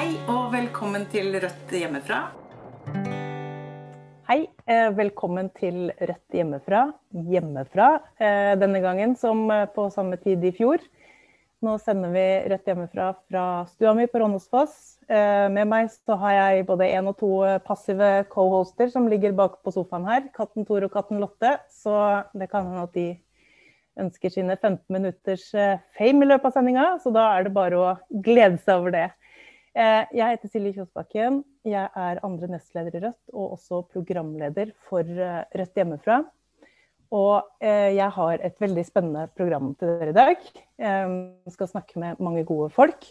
Hei og velkommen til Rødt hjemmefra. Hei, eh, velkommen til Rødt hjemmefra. Hjemmefra eh, denne gangen som eh, på samme tid i fjor. Nå sender vi Rødt hjemmefra fra stua mi på Rånåsfoss. Med meg så har jeg både én og to passive co-hoster som ligger bak på sofaen her. Katten Tor og katten Lotte. Så det kan hende at de ønsker sine 15 minutters fame i løpet av sendinga. Så da er det bare å glede seg over det. Eh, jeg heter Silje Kjosbakken. Jeg er andre nestleder i Rødt og også programleder for eh, Rødt hjemmefra. Og eh, jeg har et veldig spennende program til dere i dag. Jeg skal snakke med mange gode folk.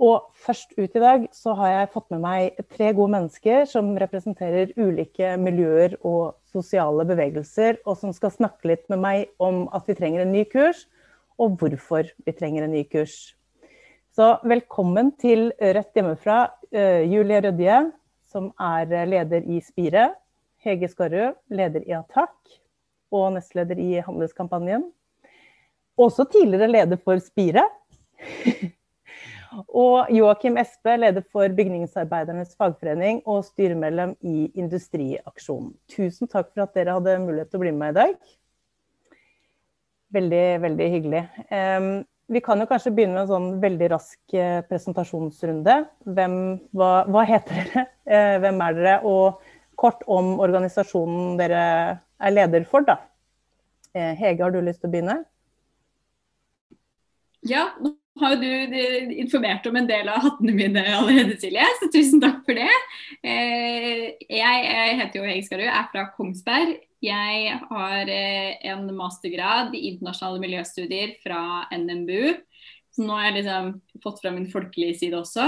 Og først ut i dag så har jeg fått med meg tre gode mennesker som representerer ulike miljøer og sosiale bevegelser, og som skal snakke litt med meg om at vi trenger en ny kurs, og hvorfor vi trenger en ny kurs. Så velkommen til Rødt hjemmefra, uh, Julie Rødje, som er leder i Spire. Hege Skarrud, leder i Attakk og nestleder i Handelskampanjen. Også tidligere leder for Spire. og Joakim Espe, leder for Bygningsarbeidernes fagforening og styremedlem i Industriaksjonen. Tusen takk for at dere hadde mulighet til å bli med i dag. Veldig, veldig hyggelig. Vi kan jo kanskje begynne med en sånn veldig rask eh, presentasjonsrunde. Hvem, hva, hva, heter dere, eh, hvem er dere, og kort om organisasjonen dere er leder for, da. Eh, Hege, har du lyst til å begynne? Ja, nå har du informert om en del av hattene mine allerede, Silje, så tusen takk for det. Jeg heter jo Hege Skarud, er fra Kongsberg. Jeg har eh, en mastergrad i internasjonale miljøstudier fra NMBU. Så nå har jeg liksom fått fram min folkelige side også.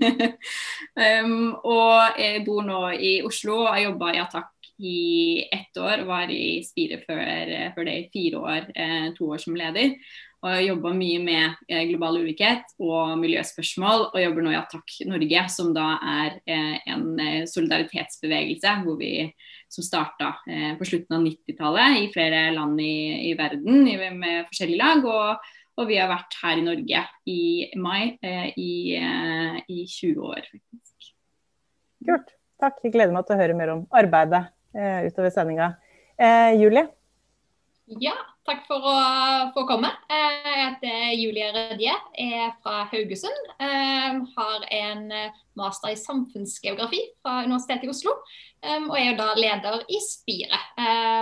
um, og jeg bor nå i Oslo og har jobba i Attakk i ett år. Var i Spire før, før det i fire år, eh, to år som leder. Og jobba mye med eh, global ulikhet og miljøspørsmål, og jobber nå i Attakk Norge, som da er eh, en solidaritetsbevegelse hvor vi som starta på slutten av 90-tallet i flere land i, i verden med forskjellige lag. Og, og, vi har vært her i Norge i mai i, i, 20 år, faktisk. Kult. Takk. Jeg gleder meg til å høre mer om arbeidet utover sendinga. Julie? Ja, takk for å få komme. Eh, jeg heter Julie Rødje, er fra Haugesund. Eh, har en master i samfunnsgeografi fra Universitetet i Oslo. Eh, og er jo da leder i Spire,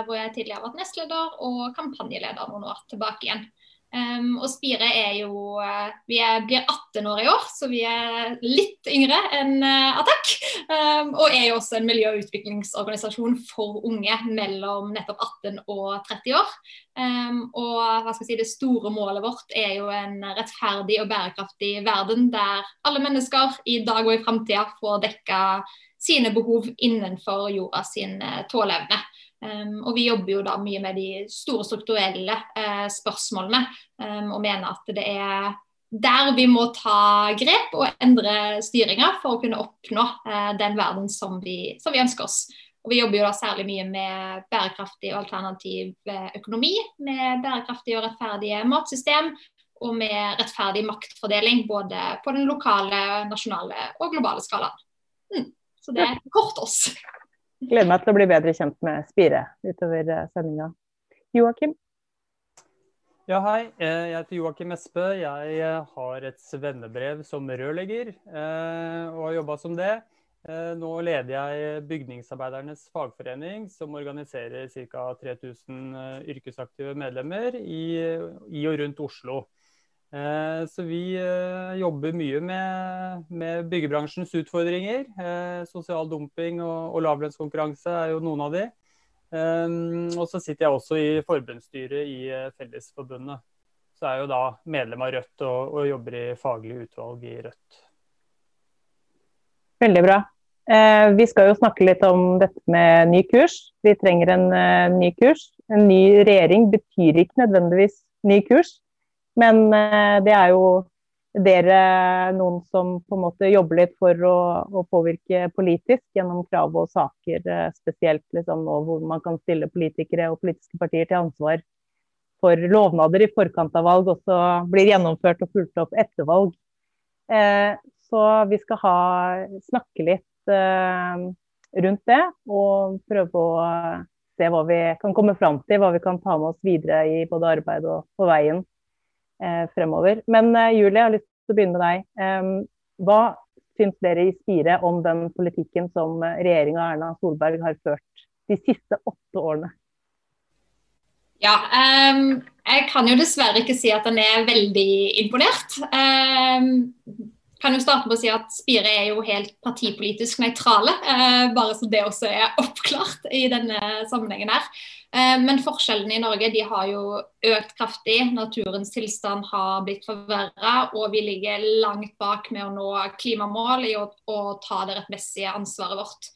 hvor jeg tidligere har vært nestleder og kampanjeleder noen år tilbake igjen. Um, og Spire er jo uh, Vi er, blir 18 år i år, så vi er litt yngre enn uh, Attack. Um, og er jo også en miljø- og utviklingsorganisasjon for unge mellom nettopp 18 og 30 år. Um, og hva skal jeg si, det store målet vårt er jo en rettferdig og bærekraftig verden der alle mennesker i dag og i framtida får dekka sine behov innenfor jorda sin uh, tåleevne. Um, og vi jobber jo da mye med de store strukturelle uh, spørsmålene um, og mener at det er der vi må ta grep og endre styringa for å kunne oppnå uh, den verden som vi, som vi, ønsker oss. Og Vi jobber jo da særlig mye med bærekraftig og alternativ uh, økonomi, med bærekraftig og rettferdige matsystem og med rettferdig maktfordeling både på den lokale, nasjonale og globale skalaen. Mm. Så det er kort oss. Gleder meg til å bli bedre kjent med Spire utover eh, sendinga. Joakim? Ja, hei. Eh, jeg heter Joakim Espe. Jeg eh, har et svennebrev som rørlegger og har jobba som det. Nå leder jeg Bygningsarbeidernes fagforening, som organiserer ca. 3000 yrkesaktive medlemmer i, i og rundt Oslo. Eh, så vi eh, jobber mye med, med byggebransjens utfordringer. Eh, sosial dumping og, og lavlønnskonkurranse er jo noen av de. Og så sitter jeg også i forbundsstyret i Fellesforbundet. Så er jeg jo da medlem av Rødt og, og jobber i faglig utvalg i Rødt. Veldig bra. vi skal jo snakke litt om dette med ny kurs. Vi trenger en ny kurs. En ny regjering betyr ikke nødvendigvis ny kurs. Men eh, det er jo dere noen som på en måte jobber litt for å, å påvirke politisk gjennom krav og saker, eh, spesielt liksom nå hvor man kan stille politikere og politiske partier til ansvar for lovnader i forkant av valg også blir gjennomført og fulgt opp etter valg. Eh, Så vi skal ha, snakke litt eh, rundt det, og prøve å se hva vi kan komme fram til. Hva vi kan ta med oss videre i både arbeid og på veien fremover. Men eh, Julie, jeg har lyst til å begynne med deg. Eh, hva syns dere i Spire om den politikken som regjeringa Erna Solberg har ført de siste åtte årene? Ja, um, jeg kan jo dessverre ikke si at han er veldig imponert. Um, kan jo starte med å si at Spire er jo helt partipolitisk nøytrale, eh, bare så det også er oppklart i denne sammenhengen her. Eh, men forskjellene i Norge de har jo økt kraftig. Naturens tilstand har blitt forverra, og vi ligger langt bak med å nå klimamål i å, å ta det rettmessige ansvaret vårt.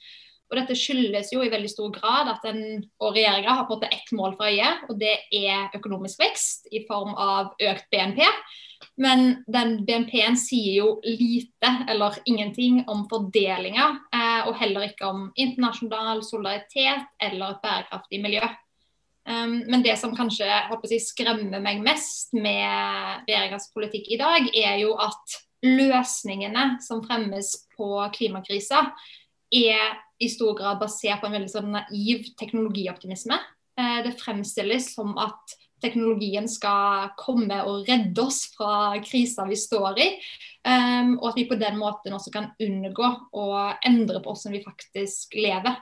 Og Dette skyldes jo i veldig stor grad at en og regjeringa har fått ett mål for øye, og det er økonomisk vekst i form av økt BNP. Men den BNP-en sier jo lite eller ingenting om fordelinga, eh, og heller ikke om internasjonal solidaritet eller et bærekraftig miljø. Um, men det som kanskje jeg, skremmer meg mest med regjeringas politikk i dag, er jo at løsningene som fremmes på klimakrisa, er i stor grad basert på en veldig sånn naiv teknologioptimisme. Eh, det fremstilles som at teknologien skal komme og redde oss fra krisa vi står i. Um, og at vi på den måten også kan unngå å endre på hvordan vi faktisk lever.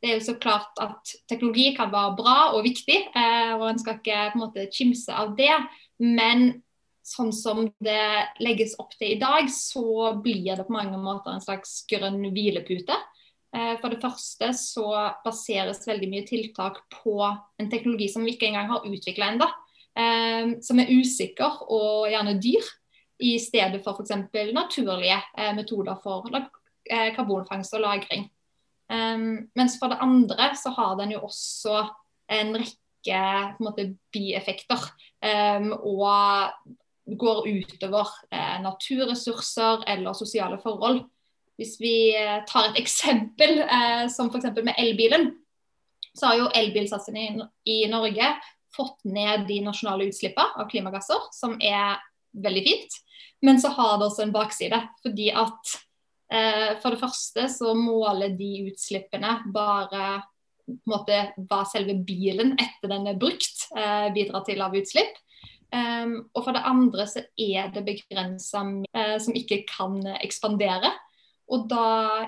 Det er jo så klart at teknologi kan være bra og viktig, uh, og en skal ikke på en måte kimse av det. Men sånn som det legges opp til i dag, så blir det på mange måter en slags grønn hvilepute. Eh, for det første så baseres veldig mye tiltak på en teknologi som vi ikke engang har utvikla ennå. Eh, som er usikker og gjerne dyr, i stedet for f.eks. naturlige eh, metoder for karbonfangst og -lagring. Mens for det andre så har den jo også en rekke en måte, bieffekter. Og går utover naturressurser eller sosiale forhold. Hvis vi eh, tar et eksempel, eh, som f.eks. med elbilen, så har jo elbilsatsingen i, Norge fått ned de nasjonale utslippene av klimagasser, som er veldig fint. Men så har det også en bakside. fordi at eh, for det første så måler de utslippene bare måte, hva selve bilen etter den er brukt eh, bidrar til av utslipp. Um, og for det andre så er det begrensa uh, som ikke kan ekspandere. Og da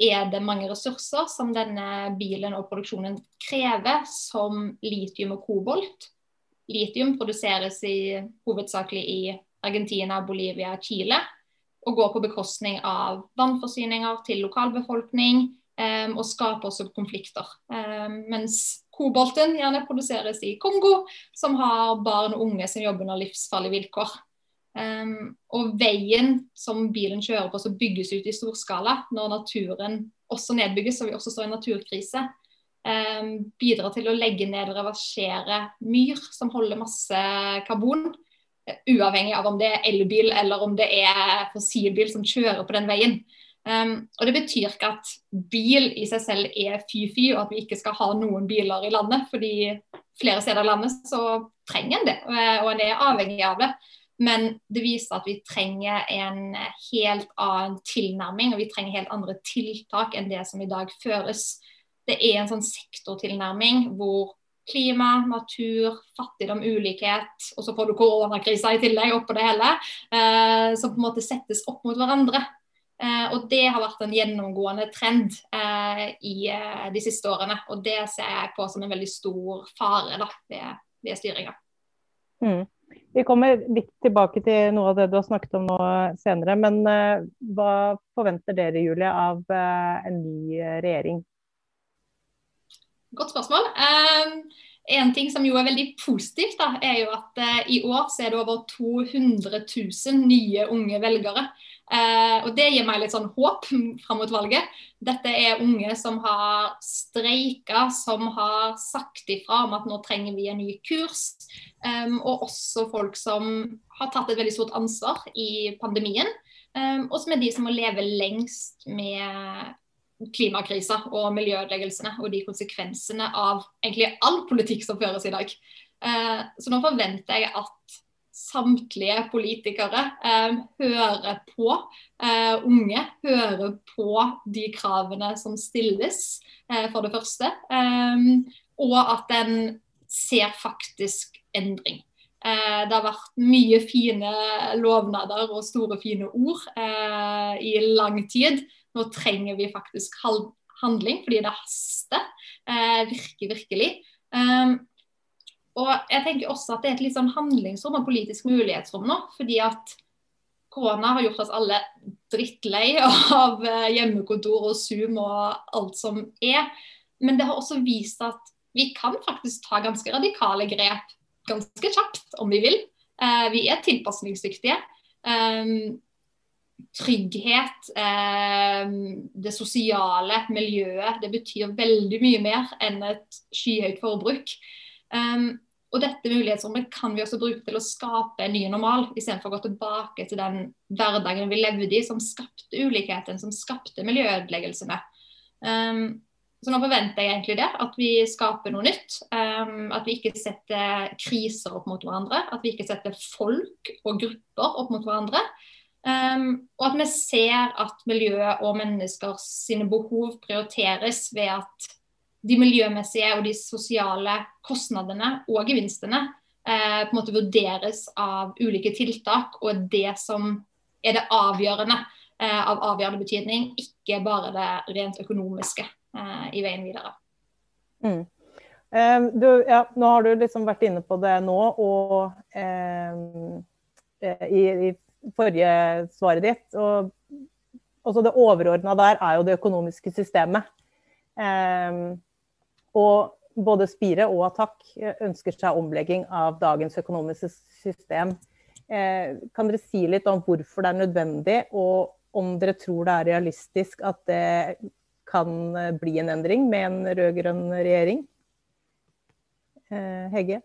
er det mange ressurser som denne bilen og produksjonen krever, som litium og kobolt. Litium produseres i, hovedsakelig i Argentina, Bolivia, Chile. Og går på bekostning av vannforsyninger til lokalbefolkning, um, og skaper også konflikter. Um, mens kobolten gjerne produseres i Kongo, som har barn og unge som jobber under livsfarlige vilkår. Um, og veien som bilen kjører på, som bygges ut i storskala når naturen også nedbygges, og vi også står i naturkrise, um, bidrar til å legge ned og reversere myr som holder masse karbon. Uavhengig av om det er elbil eller om det er fossilbil som kjører på den veien. Um, og Det betyr ikke at bil i seg selv er fy-fy, og at vi ikke skal ha noen biler i landet. fordi flere steder i landet så trenger en det, og en er avhengig av det. Men det viser at vi trenger en helt annen tilnærming, og vi trenger helt andre tiltak enn det som i dag føres. Det er en sånn sektortilnærming hvor klima, natur, fattigdom, ulikhet, og så får du koronakrisa i tillegg oppå det hele, eh, som på en måte settes opp mot hverandre. Eh, og Det har vært en gjennomgående trend eh, i eh, de siste årene. og Det ser jeg på som en veldig stor fare da, ved, ved styringa. Mm. Vi kommer litt tilbake til noe av det du har snakket om nå senere. Men uh, hva forventer dere, Julie, av uh, en ny regjering? Godt spørsmål. En ting som jo er veldig positivt, da, er jo at i år så er det over 200 000 nye unge velgere. Uh, og Det gir meg litt sånn håp fram mot valget. Dette er unge som har streika, som har sagt ifra om at nå trenger vi en ny kurs. Um, og også folk som har tatt et veldig stort ansvar i pandemien. Um, og som er de som må leve lengst med klimakrisa og miljøødeleggelsene og de konsekvensene av egentlig all politikk som føres i dag. Eh, så nå forventer jeg at samtlige politikere eh, hører på eh, unge. Hører på de kravene som stilles, eh, for det første. Eh, og at en ser faktisk endring. Eh, det har vært mye fine lovnader og store, fine ord eh, i lang tid. Nå trenger vi faktisk handling, fordi det haster. virker virkelig. Og jeg tenker også at det er et litt sånn handlingsrom og politisk mulighetsrom nå. fordi at korona har gjort oss alle drittlei av eh, hjemmekontor og Zoom og alt som er. Men det har også vist at vi kan faktisk ta ganske radikale grep ganske kjapt om vi vil. Eh, vi er tilpasningsdyktige. Um, trygghet, um, det sosiale miljøet, det betyr veldig mye mer enn et skyhøyt forbruk. Um, og dette mulighetsrommet kan vi også bruke til å skape en ny normal, istedenfor å gå tilbake til den hverdagen vi levde i, som skapte ulikheten, som skapte miljøødeleggelsene. Um, så nå forventer jeg egentlig det, at vi skaper noe nytt. Um, at vi ikke setter kriser opp mot hverandre. At vi ikke setter folk og grupper opp mot hverandre. Um, og at vi ser at miljøet og menneskers behov prioriteres ved at de miljømessige og de sosiale kostnadene og gevinstene eh, på en måte vurderes av ulike tiltak, og det som er det avgjørende eh, av avgjørende betydning, ikke bare det rent økonomiske eh, i veien videre. Mm. Eh, du, ja, nå har du liksom vært inne på det nå, og eh, eh, i, i forrige svaret ditt. og også Det overordna der er jo det økonomiske systemet. Um, og både Spire og Attac ønsker seg omlegging av dagens økonomiske system. Eh, kan dere si litt om hvorfor det er nødvendig, og om dere tror det er realistisk at det kan bli en endring med en rød-grønn regjering? Eh, Hegge?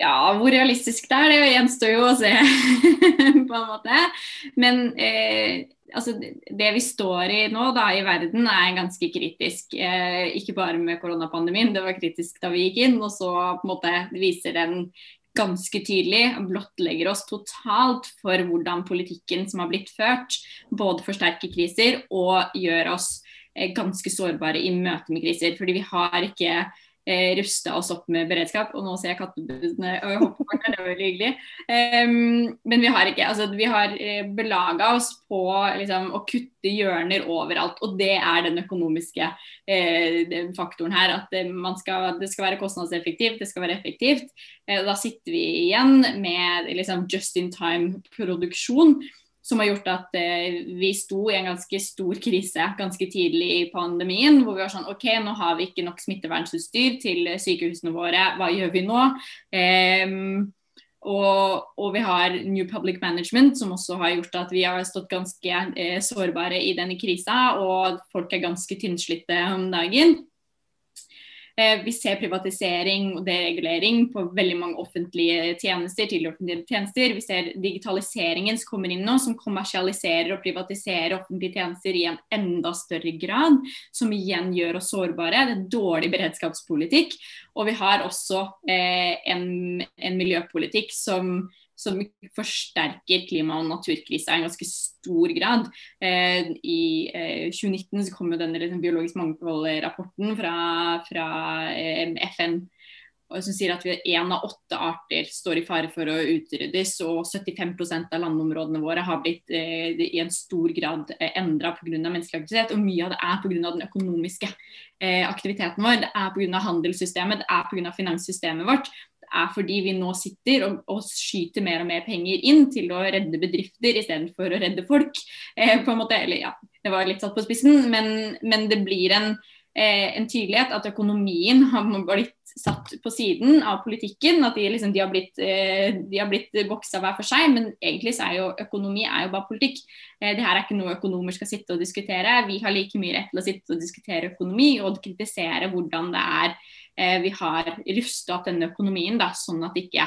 Ja, hvor realistisk det er, det gjenstår jo å se, på en måte. Men eh, altså, det vi står i nå da, i verden er ganske kritisk. Eh, ikke bare med koronapandemien, det var kritisk da vi gikk inn. Og så på en måte viser den ganske tydelig, blottlegger oss totalt for hvordan politikken som har blitt ført, både forsterker kriser og gjør oss eh, ganske sårbare i møte med kriser. Fordi vi har ikke eh, rusta oss opp med beredskap. Og nå ser jeg kattebudene hoppe bort det er veldig hyggelig. Um, men vi har ikke, altså vi har eh, belaga oss på liksom, å kutte hjørner overalt. Og det er den økonomiske eh, faktoren her. At det, skal, det, skal, være kostnadseffektivt, det skal være effektivt. Eh, da sitter vi igjen med liksom, just in time-produksjon som har gjort at eh, vi sto i en ganske stor krise ganske tidlig i pandemien. Hvor vi var sånn OK, nå har vi ikke nok smittevernutstyr til sykehusene våre, hva gjør vi nå? Um, og, og, vi har New Public Management, som også har gjort at vi har stått ganske eh, sårbare i denne krisa, og folk er ganske tynnslitte om dagen. Eh, vi ser privatisering og deregulering på veldig mange offentlige tjenester. til tjenester. Vi ser digitaliseringen som kommer inn nå, som kommersialiserer og privatiserer offentlige tjenester i en enda større grad. Som igjen gjør oss sårbare. Det er dårlig beredskapspolitikk. Og vi har også eh, en, en miljøpolitikk som som forsterker klima- og naturkrisa i en ganske stor grad. Eh, I eh, 2019 så kom jo denne liksom, biologisk mangfold-rapporten fra, fra eh, FN som sier at én av åtte arter står i fare for å utryddes, og 75% av landområdene våre har blitt eh, i en stor grad eh, endra pga. menneskelig aktivitet. Og mye av det er pga. den økonomiske eh, aktiviteten vår. Det er pga. handelssystemet, det er pga. finanssystemet vårt er fordi vi nå sitter og, og, skyter mer og mer penger inn til å redde bedrifter istedenfor å redde folk. Eh, på en måte, eller ja, Det var litt satt på spissen, men, men det blir en, eh, en, tydelighet at økonomien har blitt satt på siden av politikken. At de, liksom, de har blitt, eh, de har blitt boksa hver for seg, men egentlig så er jo økonomi er jo bare politikk. Eh, det her er ikke noe økonomer skal sitte og diskutere. Vi har like mye rett til å sitte og diskutere økonomi og kritisere hvordan det er vi har rusta opp denne økonomien da, sånn at ikke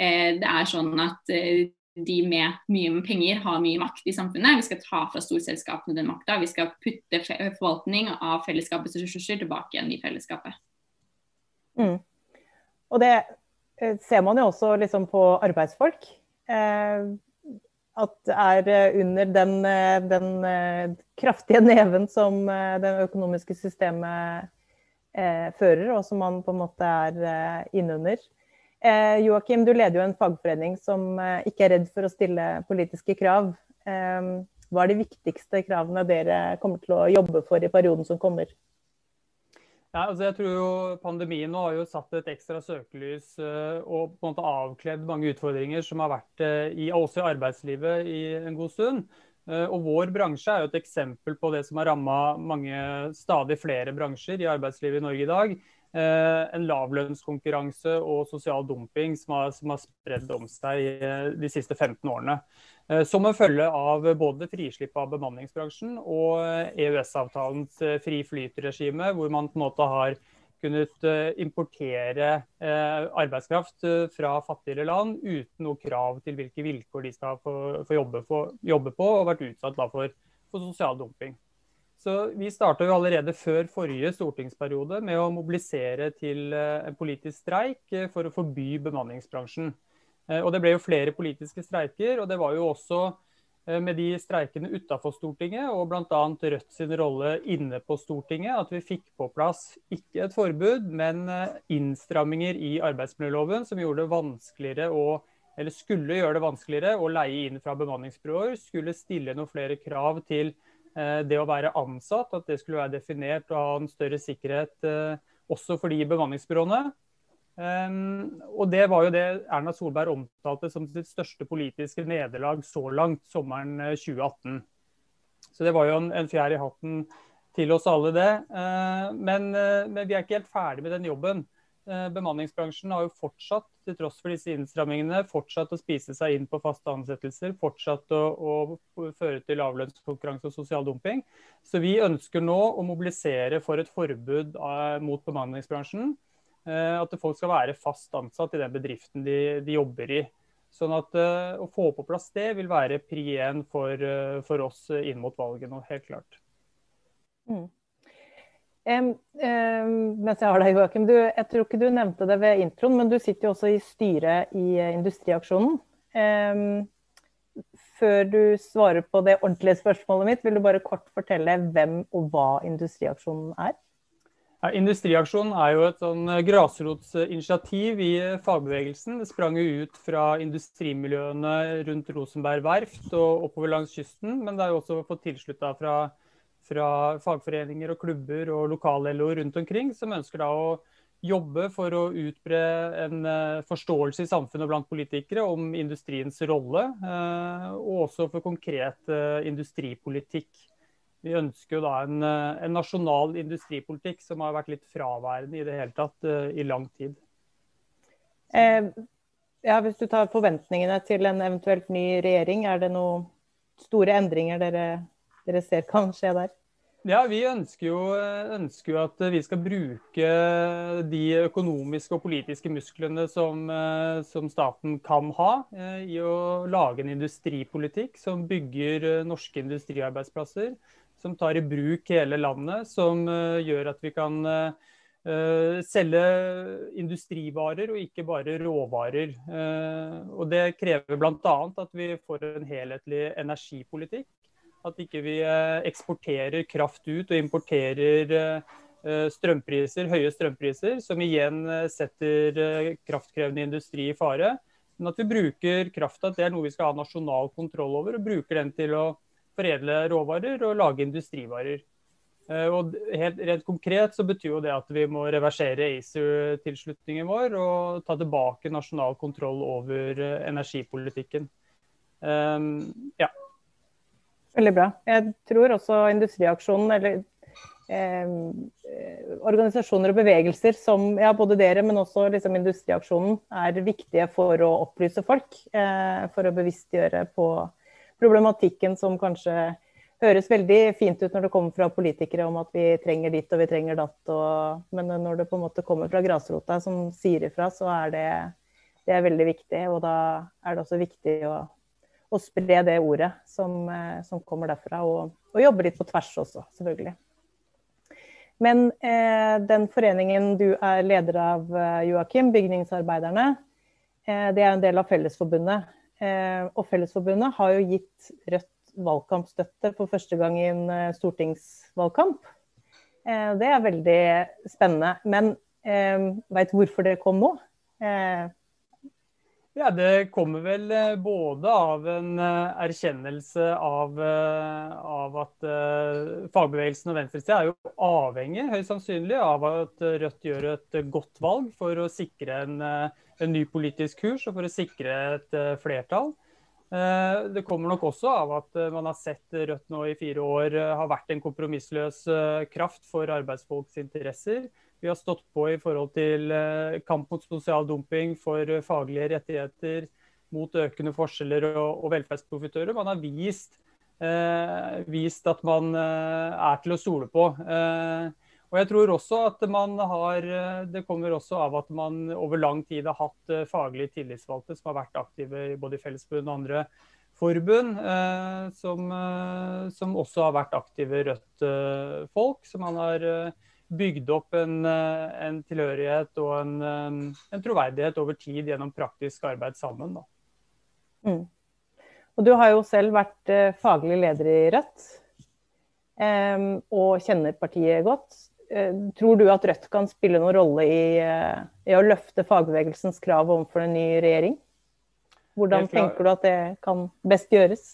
eh, det er sånn at eh, de med mye penger har mye makt i samfunnet. Vi skal ta fra storselskapene den makta. Vi skal putte forvaltning av fellesskapets ressurser tilbake igjen i fellesskapet. Mm. Og det, eh, ser man jo også liksom på arbeidsfolk. Eh, at det er under den, den kraftige neven som det økonomiske systemet fører, og som man på en måte er innunder. Joakim, du leder jo en fagforening som ikke er redd for å stille politiske krav. Hva er de viktigste kravene dere kommer til å jobbe for i perioden som kommer? Ja, altså jeg tror jo Pandemien nå har jo satt et ekstra søkelys uh, og på en måte avkledd mange utfordringer som har vært uh, i, også i arbeidslivet i en god stund. Uh, og Vår bransje er jo et eksempel på det som har ramma stadig flere bransjer i arbeidslivet i Norge i dag. en lavlønnskonkurranse og sosial dumping som har, som har spredd om seg de siste 15 årene. Eh, som en følge av både frislipp av bemanningsbransjen og EØS-avtalens eh, fri flyt-regime, hvor man på en måte har kunnet eh, importere arbeidskraft fra fattigere land uten noe krav til hvilke vilkår de skal få, jobbe, få jobbe, på, og vært utsatt for, for, sosial dumping. Så Vi starta allerede før forrige stortingsperiode med å mobilisere til en politisk streik for å forby bemanningsbransjen. Eh, og Det ble jo flere politiske streiker, og det var jo også eh, med de streikene utafor Stortinget og bl.a. Rødt sin rolle inne på Stortinget at vi fikk på plass ikke et forbud, men eh, innstramminger i arbeidsmiljøloven som gjorde det vanskeligere å eller skulle gjøre det vanskeligere å leie inn fra bemanningsbyråer. Skulle stille noen flere krav til det å være ansatt, at det skulle være definert og ha en større sikkerhet også for de bemanningsbyråene. Um, og Det var jo det Erna Solberg omtalte som sitt største politiske nederlag så langt, sommeren 2018. Eh, så det var jo en, en fjær i hatten til oss alle, det. Uh, men, uh, men, vi er ikke helt ferdig med den jobben. Uh, bemanningsbransjen har jo fortsatt, til tross for disse innstrammingene, fortsatt å spise seg inn på faste ansettelser. Fortsatt å, å føre til lavlønnskonkurranse og sosial dumping. Så vi ønsker nå å mobilisere for et forbud mot bemanningsbransjen. Eh, at folk skal være fast ansatt i den bedriften de, de jobber i. Sånn at uh, Å få på plass det vil være pri én for, uh, for, oss inn mot valget nå, helt klart. Mm. Um, um, mens jeg har deg, Joakim, du, jeg tror ikke du nevnte det ved introen, men du sitter jo også i styret i Industriaksjonen. Um, før du svarer på det ordentlige spørsmålet mitt, vil du bare kort fortelle hvem og hva Industriaksjonen er? Industriaksjonen er jo et sånn eh, grasrotsinitiativ i fagbevegelsen. Det sprang jo ut fra industrimiljøene rundt Rosenberg verft og oppover langs kysten. Men det er jo også fått tilslutta fra, fra, fagforeninger og klubber og lokal-LO rundt omkring, som ønsker da å jobbe for å utbre en eh, forståelse i samfunnet blant politikere om industriens rolle, eh, og også for konkret industripolitikk. Vi ønsker jo da en, eh, en, nasjonal industripolitikk som har vært litt fraværende i det hele tatt uh, i lang tid. Eh, ja, hvis du tar forventningene til en eventuelt ny regjering, er det noen store endringer dere, dere ser kan skje der? Ja, Vi ønsker jo, ønsker jo, at vi skal bruke de økonomiske og politiske musklene som, eh, som staten kan ha, i å lage en industripolitikk som bygger norske industriarbeidsplasser som tar i bruk hele landet, som uh, gjør at vi kan uh, selge industrivarer og ikke bare råvarer. Og Det krever bl.a. at vi får en helhetlig energipolitikk. At ikke vi eksporterer kraft ut og importerer strømpriser, høye strømpriser, som igjen setter kraftkrevende industri i fare. Men at vi bruker krafta, det er noe vi skal ha nasjonal kontroll over, og bruker den til å foredle råvarer og lage industrivarer. Eh, og helt, rent konkret så betyr jo det at vi må reversere ACER-tilslutningen vår og ta tilbake nasjonal kontroll over eh, energipolitikken. Um, ja. Veldig bra. Jeg tror også Industriaksjonen, eller eh, organisasjoner og bevegelser som ja, både dere, men også liksom, Industriaksjonen, er viktige for å opplyse folk. Eh, for å bevisstgjøre på problematikken som kanskje høres veldig fint ut når det kommer fra politikere om at vi trenger ditt og vi trenger datt. Og, men når det på en måte kommer fra grasrota som sier ifra, så er det, det er veldig viktig. Og da er det også viktig å, å spre det ordet som, som kommer derfra, og, og, jobbe litt på tvers også, selvfølgelig. Men eh, den foreningen du er leder av, eh, Joakim, Bygningsarbeiderne, eh, det er en del av Fellesforbundet. Eh, og Fellesforbundet har jo gitt Rødt valgkampstøtte for første gang i en eh, stortingsvalgkamp. Eh, det er veldig spennende. Men eh, veit du hvorfor det kom nå? Ja, Det kommer vel både av en erkjennelse av, av at fagbevegelsen og venstresida er jo avhengig høyst sannsynlig, av at Rødt gjør et godt valg for å sikre en, en ny politisk kurs og for å sikre et flertall. Eh, det kommer nok også av at eh, man har sett Rødt nå i fire år eh, har vært en kompromissløs kraft for arbeidsfolks interesser. Vi har stått på i forhold til kamp mot sosial dumping, for faglige rettigheter, mot økende forskjeller og, velferdsprofitører. Man har vist, vist, at man er til å stole på. Og jeg tror også at man har, Det kommer også av at man over lang tid har hatt eh, faglige tillitsvalgte som har vært aktive i både Fellesforbundet og andre forbund, eh, som, eh, som, også har vært aktive Rødt-folk. Så man har bygd opp en, en tilhørighet og en, en, troverdighet over tid gjennom praktisk arbeid sammen. Mm. Og du har jo selv vært faglig leder i Rødt, og kjenner partiet godt. Eh, tror du at Rødt kan spille noen rolle i, eh, i, å løfte fagbevegelsens krav overfor en ny regjering? Hvordan tenker du at det kan best gjøres?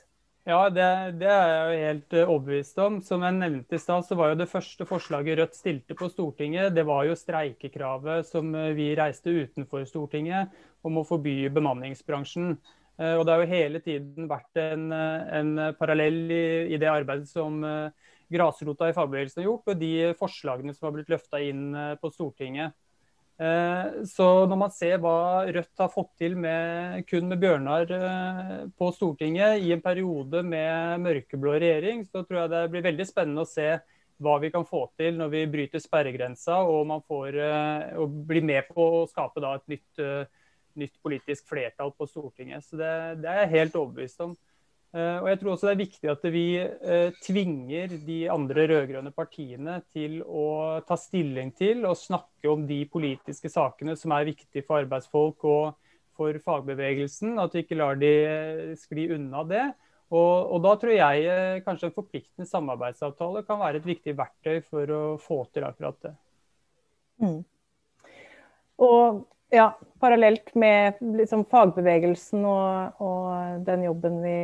Ja, det, det er jeg jo helt eh, overbevist om. Som jeg nevnte i stad, så var jo det første forslaget Rødt stilte på Stortinget, det var jo streikekravet som vi reiste utenfor Stortinget om å forby bemanningsbransjen. Og det har jo hele tiden vært en, en parallell i, i, det arbeidet som grasrota i fagbevegelsen har gjort, og de forslagene som har blitt løfta inn eh, på Stortinget. Eh, så når man ser hva Rødt har fått til med, kun med Bjørnar eh, på Stortinget i en periode med mørkeblå regjering, så tror jeg det blir veldig spennende å se hva vi kan få til når vi bryter sperregrensa og man får og blir med på å skape et nytt, nytt, politisk flertall på Stortinget. Så det, det er jeg helt overbevist om. Eh, og jeg tror også det er viktig at vi eh, tvinger de andre rød-grønne partiene til å ta stilling til og snakke om de politiske sakene som er viktige for arbeidsfolk og for fagbevegelsen. At vi ikke lar de eh, skli unna det. Og, og, da tror jeg kanskje en forpliktende samarbeidsavtale kan være et viktig verktøy for å få til akkurat det. Mm. Og ja, parallelt med liksom, fagbevegelsen og, og, den jobben vi,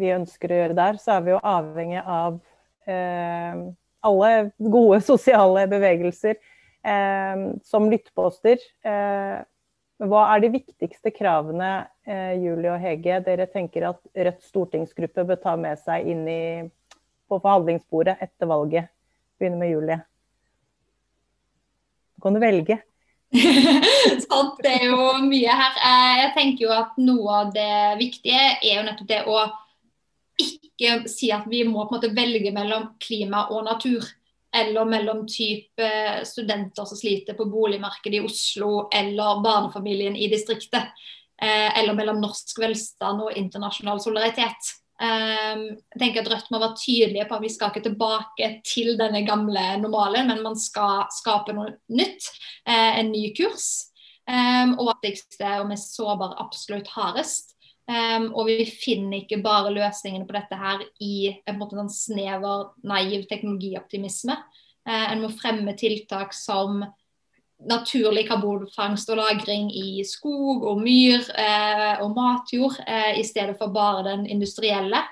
vi, ønsker å gjøre der, så er vi jo avhengig av eh, alle gode sosiale bevegelser eh, som lyttposter. Eh, hva er de viktigste kravene, eh, Julie og Hege, dere tenker at Rødts stortingsgruppe bør ta med seg inn i, på forhandlingsbordet etter valget? Begynner med Julie. Du kan du velge. Sant, det er jo mye her. Eh, jeg tenker jo at noe av det viktige er jo nettopp det å ikke si at vi må på en måte velge mellom klima og natur. Eller mellom type studenter som sliter på boligmarkedet i Oslo, eller barnefamilien i distriktet. Eh, eller mellom norsk velstand og internasjonal solidaritet. Um, jeg tenker at Rødt må være tydelige på at vi skal ikke tilbake til denne gamle normalen, men man skal skape noe nytt. Uh, en ny kurs. Um, og at det og mest sårbare absolutt hardest. Um, og vi finner ikke bare løsningene på dette her i en, måte, sånn snever, naiv teknologioptimisme. Uh, en må fremme tiltak som naturlig karbonfangst og -lagring i skog og myr eh, og matjord, eh, i stedet for bare den industrielle.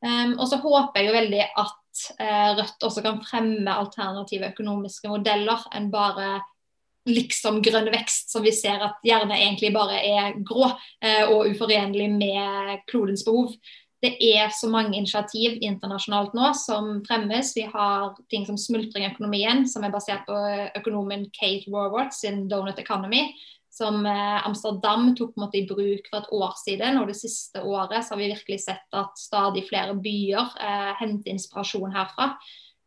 Um, og så håper jeg jo veldig at eh, Rødt også kan fremme alternative økonomiske modeller enn bare liksom grønn vekst, som vi ser at gjerne egentlig bare er grå eh, og uforenlig med klodens behov det er så mange initiativ internasjonalt nå som fremmes. Vi har ting som smultring i økonomien, som er basert på økonomen Kate Warworth sin Donut Economy, som eh, Amsterdam tok på en måte i bruk for et år siden. Og det siste året så har vi virkelig sett at stadig flere byer eh, henter inspirasjon herfra.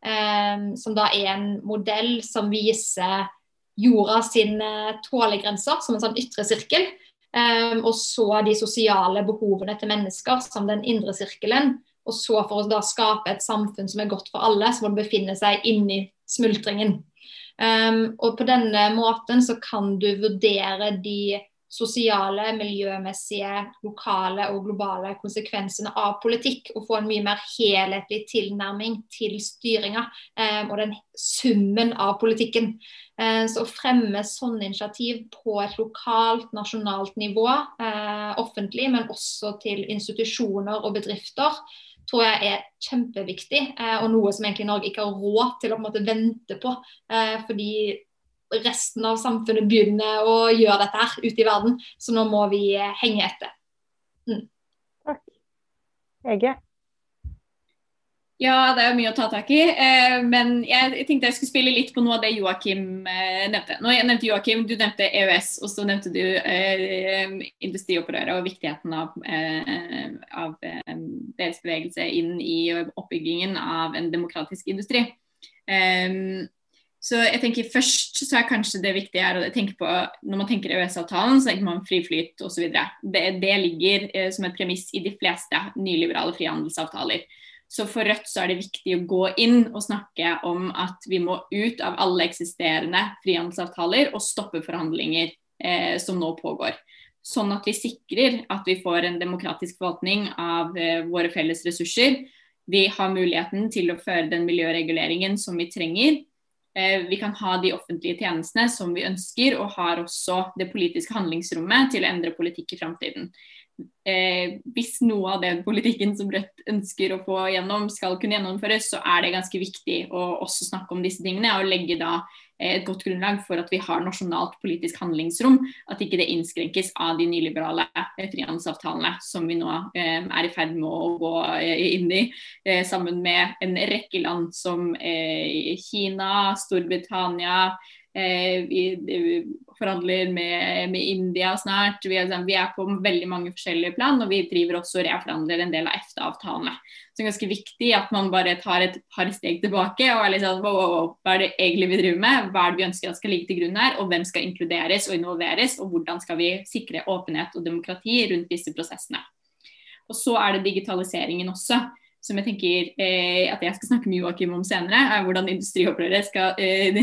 Eh, som da er en modell som viser jorda sine tålegrenser som en sånn ytre sirkel. Um, og så de sosiale behovene til mennesker som den indre sirkelen. Og så for å da skape et samfunn som er godt for alle, så må det befinne seg inni smultringen. Um, og på denne måten så kan du vurdere de sosiale, miljømessige, lokale og globale konsekvensene av politikk. Og få en mye mer helhetlig tilnærming til styringa eh, og den summen av politikken. Eh, så å fremme sånne initiativ på et lokalt, nasjonalt nivå, eh, offentlig, men også til institusjoner og bedrifter, tror jeg er kjempeviktig, eh, og noe som egentlig Norge ikke har råd til å på en måte vente på. Eh, fordi resten av samfunnet begynner å gjøre dette her ute i verden, så nå må vi eh, henge etter. Mm. Takk. Ege? Ja, det er jo mye å ta tak i. Eh, men jeg tenkte jeg skulle spille litt på noe av det Joakim eh, nevnte. Nå jeg nevnte Joakim, Du nevnte EØS, og så nevnte du eh, industriopprøret og viktigheten av, eh, av deres bevegelse inn i oppbyggingen av en demokratisk industri. Eh, så jeg tenker Først så er kanskje det viktige er å tenke på Når man tenker EØS-avtalen, så tenker man fri flyt osv. Det, det ligger som et premiss i de fleste nyliberale frihandelsavtaler. Så for Rødt så er det viktig å gå inn og snakke om at vi må ut av alle eksisterende frihandelsavtaler og stoppe forhandlinger eh, som nå pågår. Sånn at vi sikrer at vi får en demokratisk forvaltning av eh, våre felles ressurser. Vi har muligheten til å føre den miljøreguleringen som vi trenger. Eh, vi kan ha de offentlige tjenestene som vi ønsker, og har også det politiske handlingsrommet til å endre politikk i framtiden eh, hvis noe av den politikken som Rødt ønsker å få gjennom, skal kunne gjennomføres, så er det ganske viktig å også snakke om disse tingene. Og legge da eh, et godt grunnlag for at vi har nasjonalt politisk handlingsrom. At ikke det innskrenkes av de nyliberale eh, frihandelsavtalene som vi nå eh, er i ferd med å gå eh, inn i, eh, sammen med en rekke land som Kina, Storbritannia. Eh, vi forhandler med, med India snart. Vi er, vi er, på veldig mange forskjellige plan, og vi driver også og reforhandler en del av EFTA-avtalene. Så det er ganske viktig at man bare tar et par steg tilbake og er litt sånn wow, wow, wow, hva er det egentlig vi driver med, hva er det vi ønsker at skal ligge til grunn her, og hvem skal inkluderes og involveres, og hvordan skal vi sikre åpenhet og demokrati rundt disse prosessene. Og så er det digitaliseringen også som jeg tenker eh, at jeg skal snakke med Joakim om senere, er hvordan industriopprøret skal eh,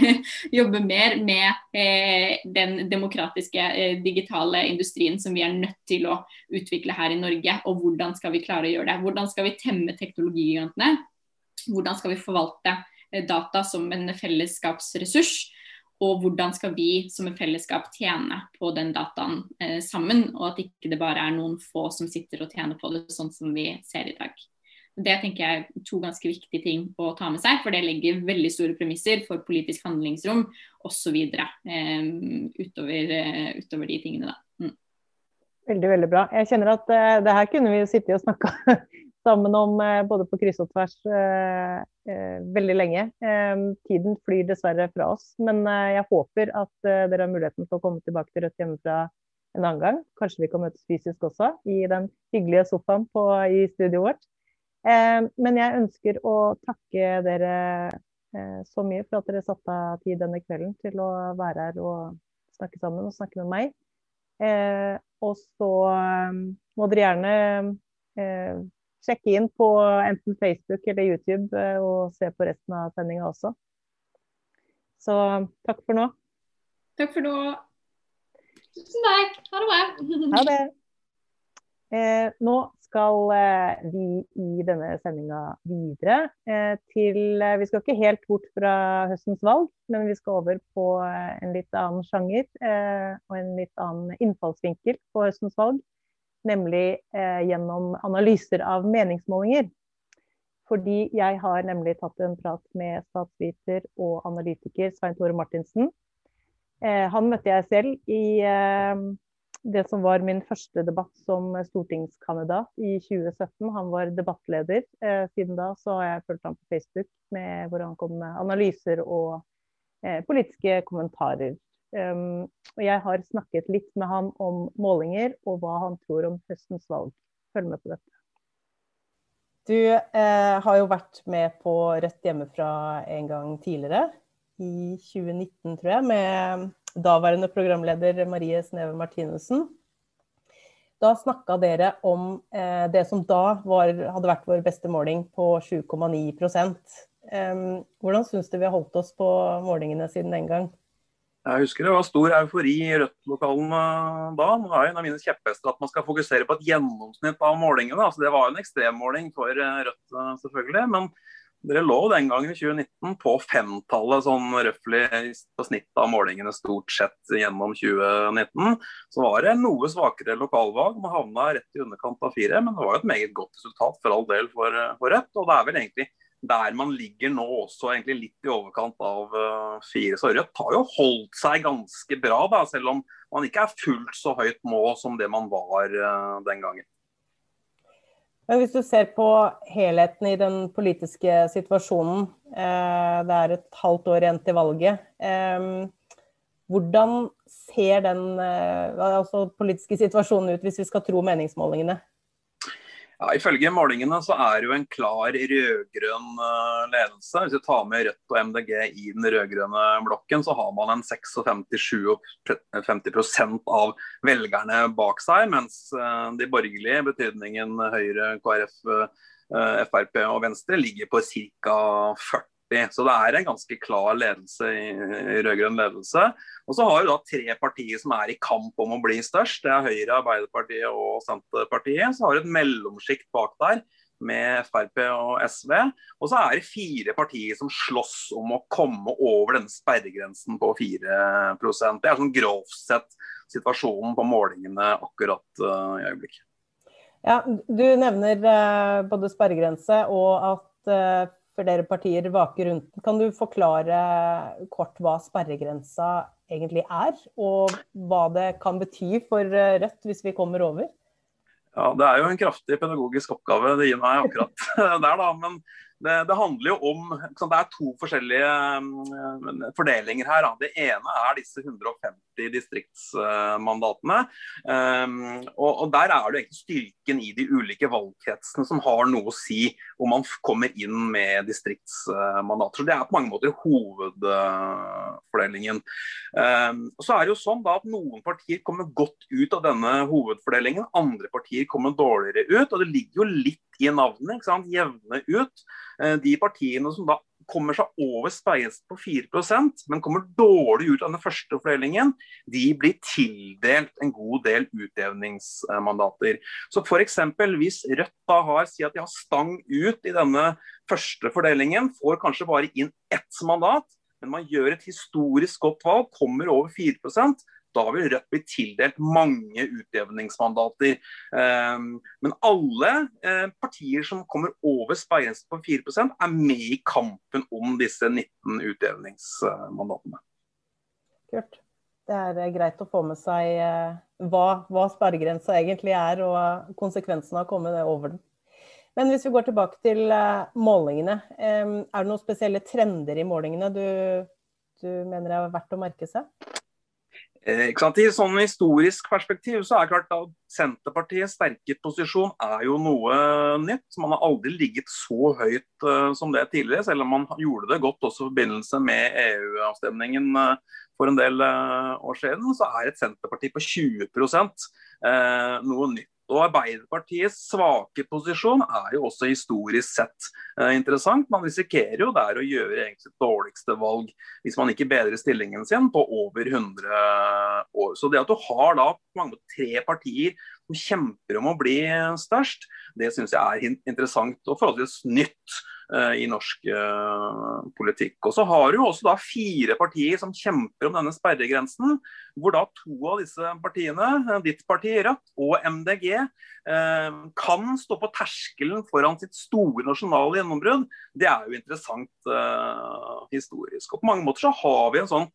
jobbe mer med eh, den demokratiske eh, digitale industrien som vi er nødt til å utvikle her i Norge. Og hvordan skal vi klare å gjøre det. Hvordan skal vi temme teknologigigantene? Hvordan skal vi forvalte eh, data som en fellesskapsressurs? Og hvordan skal vi som et fellesskap tjene på den dataen eh, sammen, og at ikke det bare er noen få som sitter og tjener på det, sånn som vi ser i dag. Det tenker jeg er to ganske viktige ting å ta med seg, for det legger veldig store premisser for politisk handlingsrom osv. Um, utover, uh, utover de tingene. da. Mm. Veldig, veldig bra. Jeg kjenner at uh, det her kunne vi jo sittet og snakka sammen om uh, både på kryss og tvers uh, veldig lenge. tiden flyr dessverre fra oss, men jeg håper at dere har muligheten til å komme tilbake til Rødt hjemmefra en annen gang. Kanskje vi kan møtes fysisk også, i den hyggelige sofaen på, i studioet vårt. Eh, men jeg ønsker å takke dere eh, så mye for at dere satte av tid denne kvelden til å være her og snakke sammen og snakke med meg. Eh, og så må dere gjerne sjekke inn på enten Facebook eller YouTube og se på resten av sendinga også. Så takk for nå. Takk for nå. Tusen takk. Ha det bra. Ha det. Eh, nå skal eh, vi i denne sendinga videre eh, til eh, Vi skal ikke helt bort fra høstens valg, men vi skal over på en litt annen sjanger og en litt annen innfallsvinkel på høstens valg. Nemlig gjennom analyser av meningsmålinger. Fordi jeg har nemlig tatt en prat med statsviter og analytiker Svein Tore Martinsen. Han møtte jeg selv i det som var min første debatt som stortingskandidat i 2017. Han var debattleder. Eh, siden da så har jeg fulgt ham på Facebook med, hvor han kom med analyser og eh, politiske kommentarer. Um, og jeg har snakket litt med han om målinger og hva han tror om høstens valg. Følg med på dette. Du eh, har jo vært med på Rødt hjemmefra en gang tidligere, i 2019 tror jeg, med daværende programleder Marie Sneve Martinussen. Da snakka dere om eh, det som da var, hadde vært vår beste måling på 7,9 eh, Hvordan syns du vi har holdt oss på målingene siden den gang? Jeg husker det var stor eufori i Rødt-lokalene da. Nå er en av mine kjepphester at man skal fokusere på et gjennomsnitt av målingene. Altså, det var en ekstremmåling for eh, Rødt, eh, selvfølgelig. Men dere lå den gangen i 2019 på femtallet, sånn røftlig på snitt av målingene stort sett gjennom 2019. Så var det noe svakere lokalvalg. Man havna rett i underkant av fire, men det var jo et meget godt resultat for all del for, eh, for Rødt. Og det er vel egentlig der man ligger nå også egentlig litt i overkant av uh, fire. Så Rødt har jo holdt seg ganske bra, da, selv om man ikke er fullt så høyt nå som det man var uh, den gangen. Men hvis du ser på helheten i den politiske situasjonen, eh, det er et halvt år igjen til valget. Eh, hvordan ser den eh, altså politiske situasjonen ut, hvis vi skal tro meningsmålingene? Ja, Ifølge målingene så er det jo en klar rød-grønn uh, ledelse. Hvis vi tar med Rødt og MDG i den rød-grønne blokken, så har man en 56-57 av velgerne bak seg. Mens uh, de borgerlige, betydningen Høyre, KrF, eh, Frp og Venstre, ligger på ca. 40 så det er en ganske klar ledelse i, i rød-grønn ledelse. Og så har vi da tre partier som er i kamp om å bli størst. Det er Høyre, Arbeiderpartiet og Senterpartiet. Så har du et mellomsjikt bak der med Frp og SV. Og så er det fire partier som slåss om å komme over denne sperregrensen på 4% Det er sånn grovt sett situasjonen på målingene akkurat uh, i øyeblikket. Ja, Du nevner uh, både sperregrense og at uh, flere partier vaker rundt den. Kan du forklare kort hva sperregrensa egentlig er, og hva det kan bety for eh, Rødt hvis vi kommer over? Ja, Det er jo en kraftig pedagogisk oppgave det gir meg akkurat der, da. Men det, det, handler jo om Det er to forskjellige um, fordelinger her. Det ene er disse 150 distriktsmandatene. Um, og, Der er det egentlig styrken i de ulike valgkretsene som har noe å si om man kommer inn med distriktsmandater. Så Det er på mange måter hovedfordelingen. Um, så er det jo sånn da at Noen partier kommer godt ut av denne hovedfordelingen, andre partier kommer dårligere ut. og Det ligger jo litt i navnet. ikke sant? Jevne ut. Eh, de partiene som da kommer seg over sperregrensen på 4% men kommer dårlig ut av den første fordelingen, de blir tildelt en god del utjevningsmandater. Så f.eks. hvis Rødt da har, sier at de har stang ut i denne første fordelingen, får kanskje bare inn ett mandat, men man gjør et historisk godt valg, kommer over 4 da vil Rødt bli tildelt mange utjevningsmandater. Ehm, men alle eh, partier som kommer over sperregrensen på 4% er med i kampen om disse 19 utjevningsmandatene. Kult. Det er eh, greit å få med seg eh, hva, hva sperregrensa egentlig er, og konsekvensene av å komme over den. Men hvis vi går tilbake til målingene, ehm, er det noen spesielle trender i målingene du, du mener er verdt å merke seg? Eh, I sånn historisk perspektiv så er det klart at Senterpartiets sterke posisjon er jo noe nytt. Man har aldri ligget så høyt uh, som det tidligere, selv om man gjorde det godt også i forbindelse med EU-avstemningen uh, for en del uh, år siden. Så er et Senterparti på 20% noe nytt. Og Arbeiderpartiets svake posisjon er jo også historisk sett eh, interessant. Man risikerer jo der å gjøre egentlig sitt dårligste valg hvis man ikke bedrer stillingen sin på over 100 år. Så det at du har da mange tre partier som kjemper om å bli størst, det syns jeg er interessant og forholdsvis nytt. Eh, i norsk uh, politikk. Og Så har du også da fire partier som kjemper om denne sperregrensen. Hvor da to av disse partiene, eh, ditt parti Rødt og MDG, kan stå på terskelen foran sitt store nasjonale gjennombrudd. Det er jo interessant historisk. Og På mange måter så har vi en sånn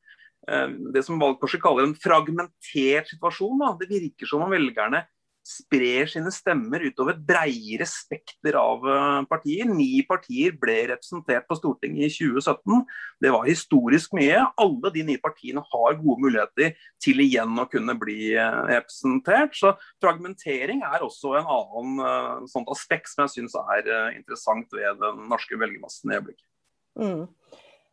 det som valgkorset kaller en fragmentert situasjon. Da. Det virker som om velgerne sprer sine stemmer utover et bredere spekter av eh, partier. Ni partier ble representert på Stortinget i 2017. Det var historisk mye. Alle de ni partiene har gode muligheter til igjen å kunne bli eh, representert. Så fragmentering er også en annen uh, sånt aspekt som jeg syns er interessant ved den norske velgermassen i øyeblikket. Mm.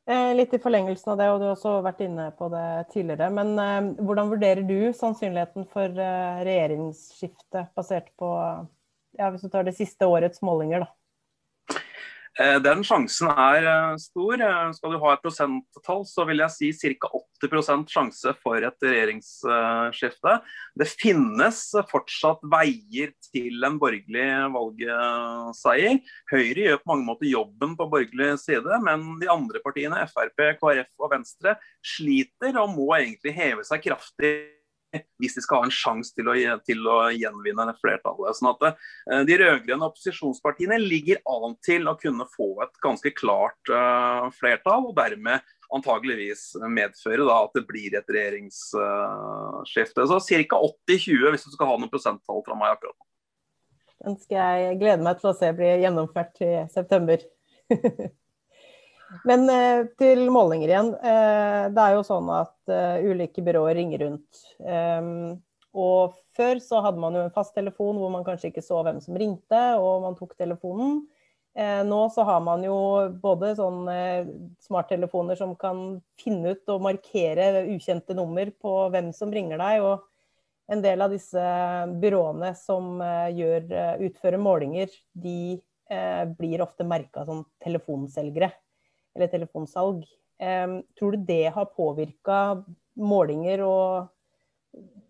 Eh, litt i forlengelsen av det, og du har også vært inne på det tidligere. Men eh, hvordan vurderer du sannsynligheten for eh, regjeringsskifte basert på ja, hvis du tar det siste årets målinger? da? Eh, den sjansen er eh, stor. Eh, skal du ha et prosenttall, så vil jeg si ca. 80% sjanse for et regjeringsskifte. Det finnes fortsatt veier til en borgerlig valgseier. Høyre gjør på mange måter jobben på borgerlig side, men de andre partiene, Frp, KrF og Venstre, sliter og må egentlig heve seg kraftig hvis de skal ha en sjanse til, til, å gjenvinne flertallet. Sånn at uh, De rød-grønne opposisjonspartiene ligger an til å kunne få et ganske klart uh, flertall, og dermed antageligvis medføre da, at det blir et regjeringsskifte. Uh, så ca. 80-20 hvis du skal ha noen prosenttall fra meg akkurat nå. Skal jeg glede meg til å se bli gjennomført i september. Men eh, til målinger igjen. Eh, det er jo sånn at eh, ulike byråer ringer rundt. Ehm, og før så hadde man jo en fasttelefon hvor man kanskje ikke så hvem som ringte, og man tok telefonen. Nå så har man jo både sånne smarttelefoner som kan finne ut og markere ukjente nummer på hvem som ringer deg. og en del av disse byråene som gjør, utfører målinger, de blir ofte merka som telefonselgere eller telefonsalg. Tror du det har påvirka målinger og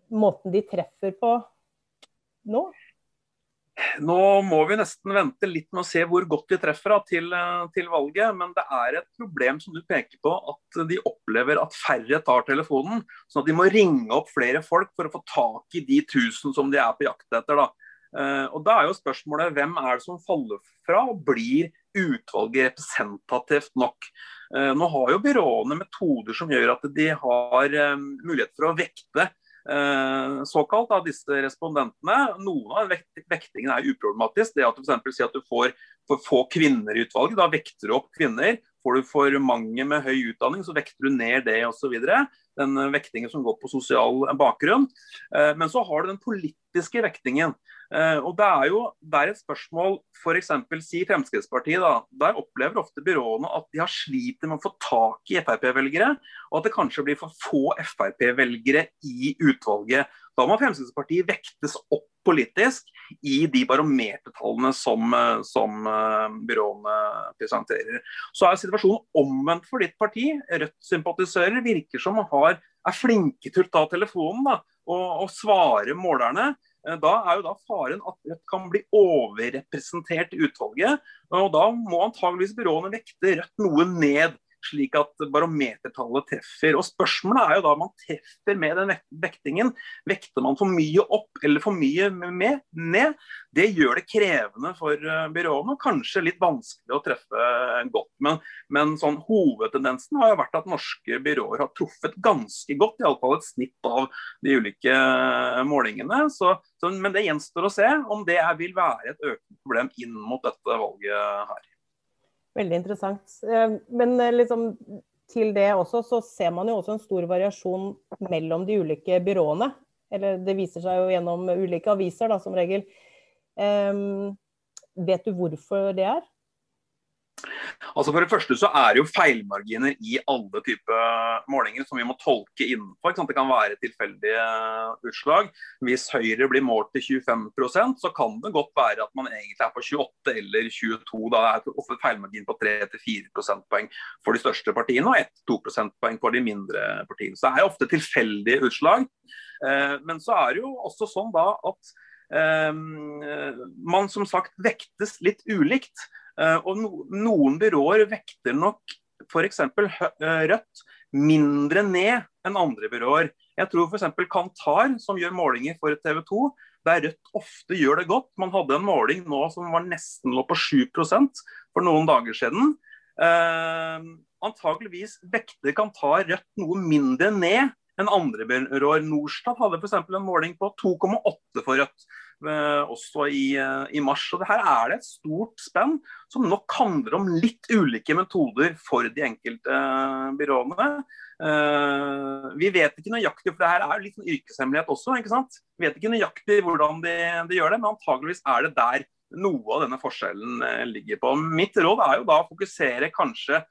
måten de treffer på nå? Nå må vi nesten vente litt med å se hvor godt de treffer til, til, valget. Men det er et problem som du peker på, at de opplever at færre tar telefonen. Sånn at de må ringe opp flere folk for å få tak i de tusen som de er på jakt etter. Da. Eh, og Da er jo spørsmålet hvem er det som faller fra og blir utvalget representativt nok. Eh, nå har jo byråene metoder som gjør at de har eh, mulighet for å vekte eh, såkalt av disse respondentene. Noen av vektingen er uproblematisk. Det at du f.eks. sier at du får for få kvinner i utvalget, da vekter du opp kvinner. Får du for mange med høy utdanning, så vekter du ned det osv. Den vektingen som går på sosial bakgrunn. Men så har du den politiske vektingen. Uh, og Det er jo det er et spørsmål f.eks. si Fremskrittspartiet. da, Der opplever ofte byråene at de har sliter med å få tak i Frp-velgere, og at det kanskje blir for få Frp-velgere i utvalget. Da må Fremskrittspartiet vektes opp politisk i de barometertallene som, eh, som uh, byråene presenterer. Så er situasjonen omvendt for ditt parti. Rødt-sympatisører virker som har, er flinke til å ta telefonen da, og, og svare målerne. Eh, da er jo da faren at Rødt kan bli overrepresentert i utvalget. og Da må antageligvis byråene vekte Rødt noe ned slik at barometertallet treffer. Og Spørsmålet er jo da om man treffer med den vektingen. Vekter man for mye opp eller for mye med, ned? Det gjør det krevende for eh, byråene, og kanskje litt vanskelig å treffe godt. Men, men sånn, hovedtendensen har jo vært at norske byråer har truffet ganske godt, iallfall et snitt av de ulike eh, målingene. Så, så, men det gjenstår å se om det vil være et økende problem inn mot dette valget her. Veldig interessant. Eh, men eh, liksom, til det også, så ser man jo også en stor variasjon mellom de ulike byråene. Eller det viser seg jo gjennom ulike aviser, da, som regel. Um, vet du hvorfor det er? Altså For det første så er det jo feilmarginer i alle typer målinger som vi må tolke innenfor. Det kan være tilfeldige utslag. Hvis Høyre blir målt til 25% så kan det godt være at man egentlig er på 28 eller 22. Da er det feilmargin på 3-4 prosentpoeng for de største partiene og 1-2 prosentpoeng for de mindre partiene. Så det er ofte tilfeldige utslag. Eh, men så er det jo også sånn da at eh, man som sagt vektes litt ulikt. Eh, og noen byråer vekter nok f.eks. Eh, Rødt mindre ned enn andre byråer. Jeg tror f.eks. Kantar, som gjør målinger for TV 2, der Rødt ofte gjør det godt. Man hadde en måling nå som var nesten lå på 7 for noen dager siden. Eh, antakeligvis vekter Kantar Rødt noe mindre ned enn andre byråer. Norstad hadde f.eks. en måling på 2,8 for Rødt. Eh, også i, eh, i, mars. Og Her er det et stort spenn som nok handler om litt ulike metoder for de enkelte uh, byråene. Vi vet ikke nøyaktig, for det her er litt sånn yrkeshemmelighet også. ikke sant? Vi vet ikke nøyaktig hvordan de, de gjør det, men antageligvis er det der noe av denne forskjellen ligger på. Mitt råd er jo da å fokusere kanskje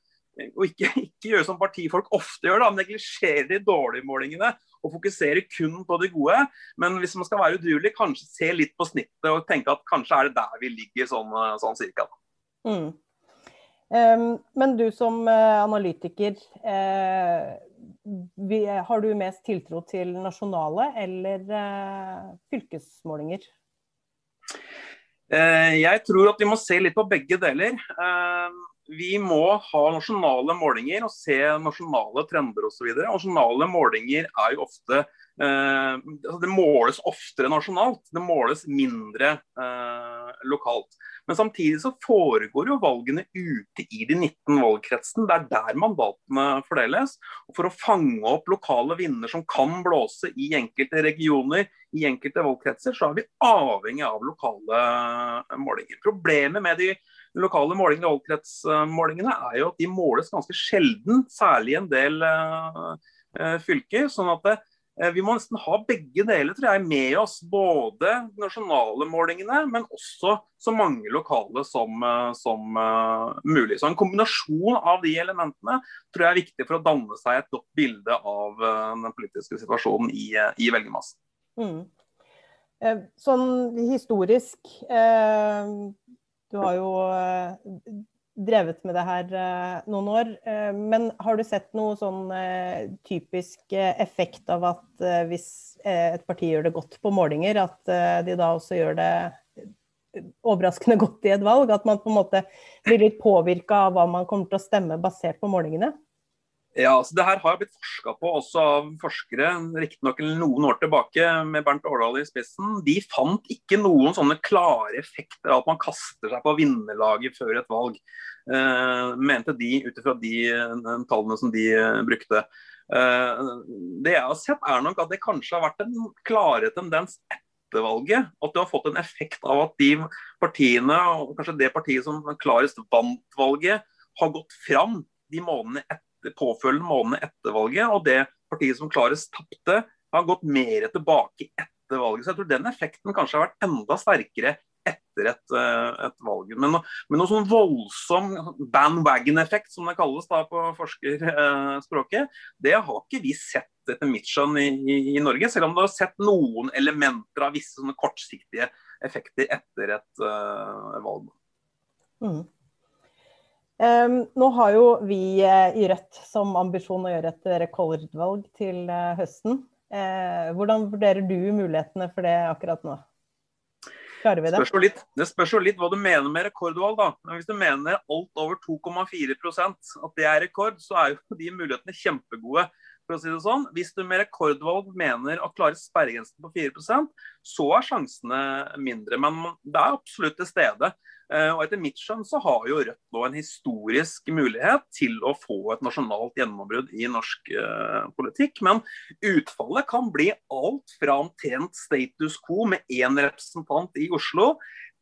og ikke, ikke gjøre som partifolk ofte gjør, da, neglisjere de dårlige målingene og fokusere kun på det gode. Men hvis man skal være udugelig, kanskje se litt på snittet og tenke at kanskje er det der vi ligger sånn, sånn cirka. Mm. Men du som analytiker, har du mest tiltro til nasjonale eller fylkesmålinger? Jeg tror at vi må se litt på begge deler vi må ha nasjonale målinger og se nasjonale trender osv. Nasjonale målinger er jo ofte eh, altså Det måles oftere nasjonalt, det måles mindre eh, lokalt. Men samtidig så foregår jo valgene ute i de 19 valgkretsene. Det er der mandatene fordeles. Og For å fange opp lokale vinner som kan blåse i enkelte regioner, i enkelte valgkretser, så er vi avhengig av lokale målinger. Problemet med de lokale målingene, valgkretsmålingene, er jo at de måles ganske sjelden, særlig i en del uh, fylker. sånn at det, uh, vi må nesten ha begge deler tror jeg, med oss. Både nasjonale målingene, men også så mange lokale som, uh, mulig. Så En kombinasjon av de elementene tror jeg er viktig for å danne seg et godt bilde av den politiske situasjonen i, i velgermassen. Mm. Sånn historisk du har jo eh, drevet med det her eh, noen år. Eh, men har du sett noe sånn typisk effekt av at hvis et parti gjør det godt på målinger, at de da også gjør det overraskende godt i et valg? At man på en måte blir litt påvirka av hva man kommer til å stemme basert på målingene? Ja, så Det her har blitt forska på også av forskere, riktignok noen år tilbake, med Bernt Årdal i spissen. De fant ikke noen sånne klare effekter av at man kaster seg på vinnerlaget før et valg. Uh, mente de ut ifra de, de, tallene som de uh, brukte. Uh, det jeg har sett, er nok at det kanskje har vært en klare tendens etter valget. At du har fått en effekt av at de partiene, og kanskje det partiet som klarest vant valget, har gått fram de månedene etter påfølgende månedene etter valget. Og det partiet som klarest tapte, har gått mer tilbake etter valget. Så jeg tror den effekten kanskje har vært enda sterkere etter et, eh, et valg. Men, men noe sånn voldsom bandwagon-effekt, som det kalles da på forskerspråket, det har ikke vi sett etter mitt skjønn i, i, i, Norge. Selv om du har sett noen elementer av visse sånne kortsiktige effekter etter et uh, valg. Mm. Nå har jo vi uh, i Rødt som ambisjon å gjøre et rekordvalg til uh, høsten. Uh, hvordan vurderer du mulighetene for det akkurat nå? Klarer vi det? Spørs litt, det spørs jo litt hva du mener med rekordvalg. da. Men hvis du mener alt over 2,4% at det er rekord, så er jo de mulighetene kjempegode. For å si det sånn. Hvis du med rekordvalg mener å klare sperregrensen på 4% så er sjansene mindre. Men det er absolutt til stede. Eh, og etter mitt skjønn så har jo Rødt nå en historisk mulighet til å få et nasjonalt gjennombrudd i norsk uh, politikk. Men utfallet kan bli alt fra omtrent status quo med én representant i Oslo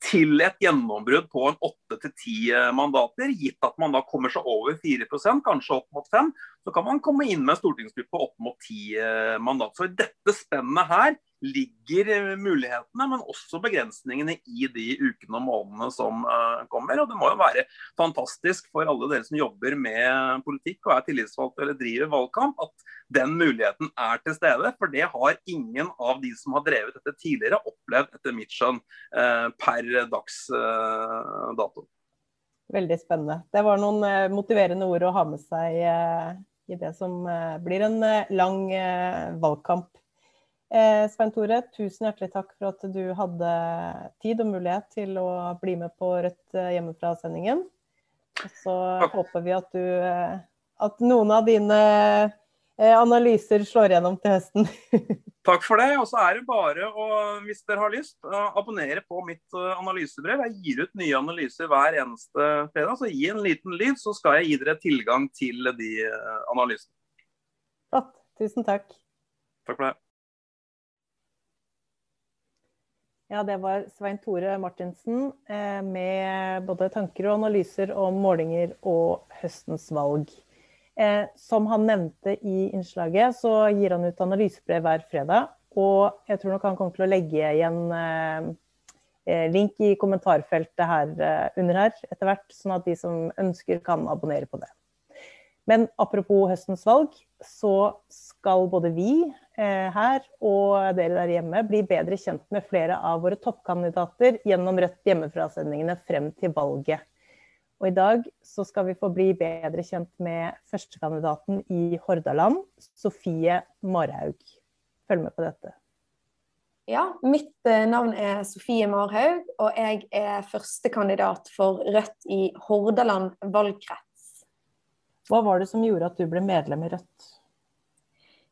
til et gjennombrudd på en åtte til ti eh, mandater, gitt at man da kommer seg over 4% kanskje opp mot 5 så kan man komme inn med en stortingsgruppe opp mot ti mandater. Så i dette spennet her ligger eh, mulighetene, men også begrensningene i de ukene og månedene som uh, kommer. Og det må jo være fantastisk for alle dere som jobber med politikk og er tillitsvalgte eller driver valgkamp, at den muligheten er til stede. For det har ingen av de som har drevet dette tidligere, opplevd etter mitt skjønn uh, per dags dato. Veldig spennende. Det var noen motiverende ord å ha med seg i det som blir en lang valgkamp. Eh, Svein Tore, tusen hjertelig takk for at du hadde tid og mulighet til å bli med på Rødt eh, hjemmefra-sendingen. Og så håper vi at, du, eh, at noen av dine analyser slår gjennom til høsten. Takk for det. Og så er det bare å, hvis dere har lyst, abonnere på mitt analysebrev. Jeg gir ut nye analyser hver eneste fredag. Så gi en liten lyd, så skal jeg gi dere tilgang til de analysene. Flott. Tusen takk. Takk for det. Ja, det var Svein Tore Martinsen eh, med både tanker og analyser om målinger og høstens valg. Eh, som han nevnte i innslaget, så gir han ut analysebrev hver fredag. Og jeg tror nok han kommer til å legge igjen eh, link i kommentarfeltet her under her etter hvert, sånn at de som ønsker, kan abonnere på det. Men apropos høstens valg, så skal både vi her og dere der hjemme bli bedre kjent med flere av våre toppkandidater gjennom Rødt hjemmefra-sendingene frem til valget. Og i dag så skal vi få bli bedre kjent med førstekandidaten i Hordaland, Sofie Marhaug. Følg med på dette. Ja, mitt eh, navn er Sofie Marhaug, og jeg er førstekandidat for Rødt i Hordaland valgkrets. Hva var det som gjorde at du ble medlem i Rødt?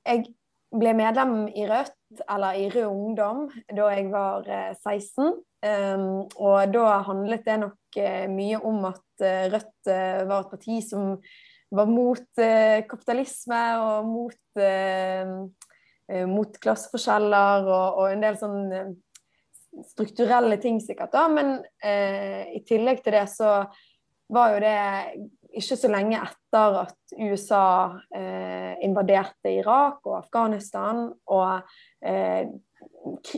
Jeg ble medlem i Rødt, eller i Rød Ungdom, da jeg var 16. Um, ehm, og da handlet det nok uh, mye om at uh, Rødt var et parti som var mot kapitalisme og mot, mot klasseforskjeller og, og, en del sånn strukturelle ting sikkert. da, Men i tillegg til det så var jo det ikke så lenge etter at USA eh, invaderte Irak og Afghanistan, og eh,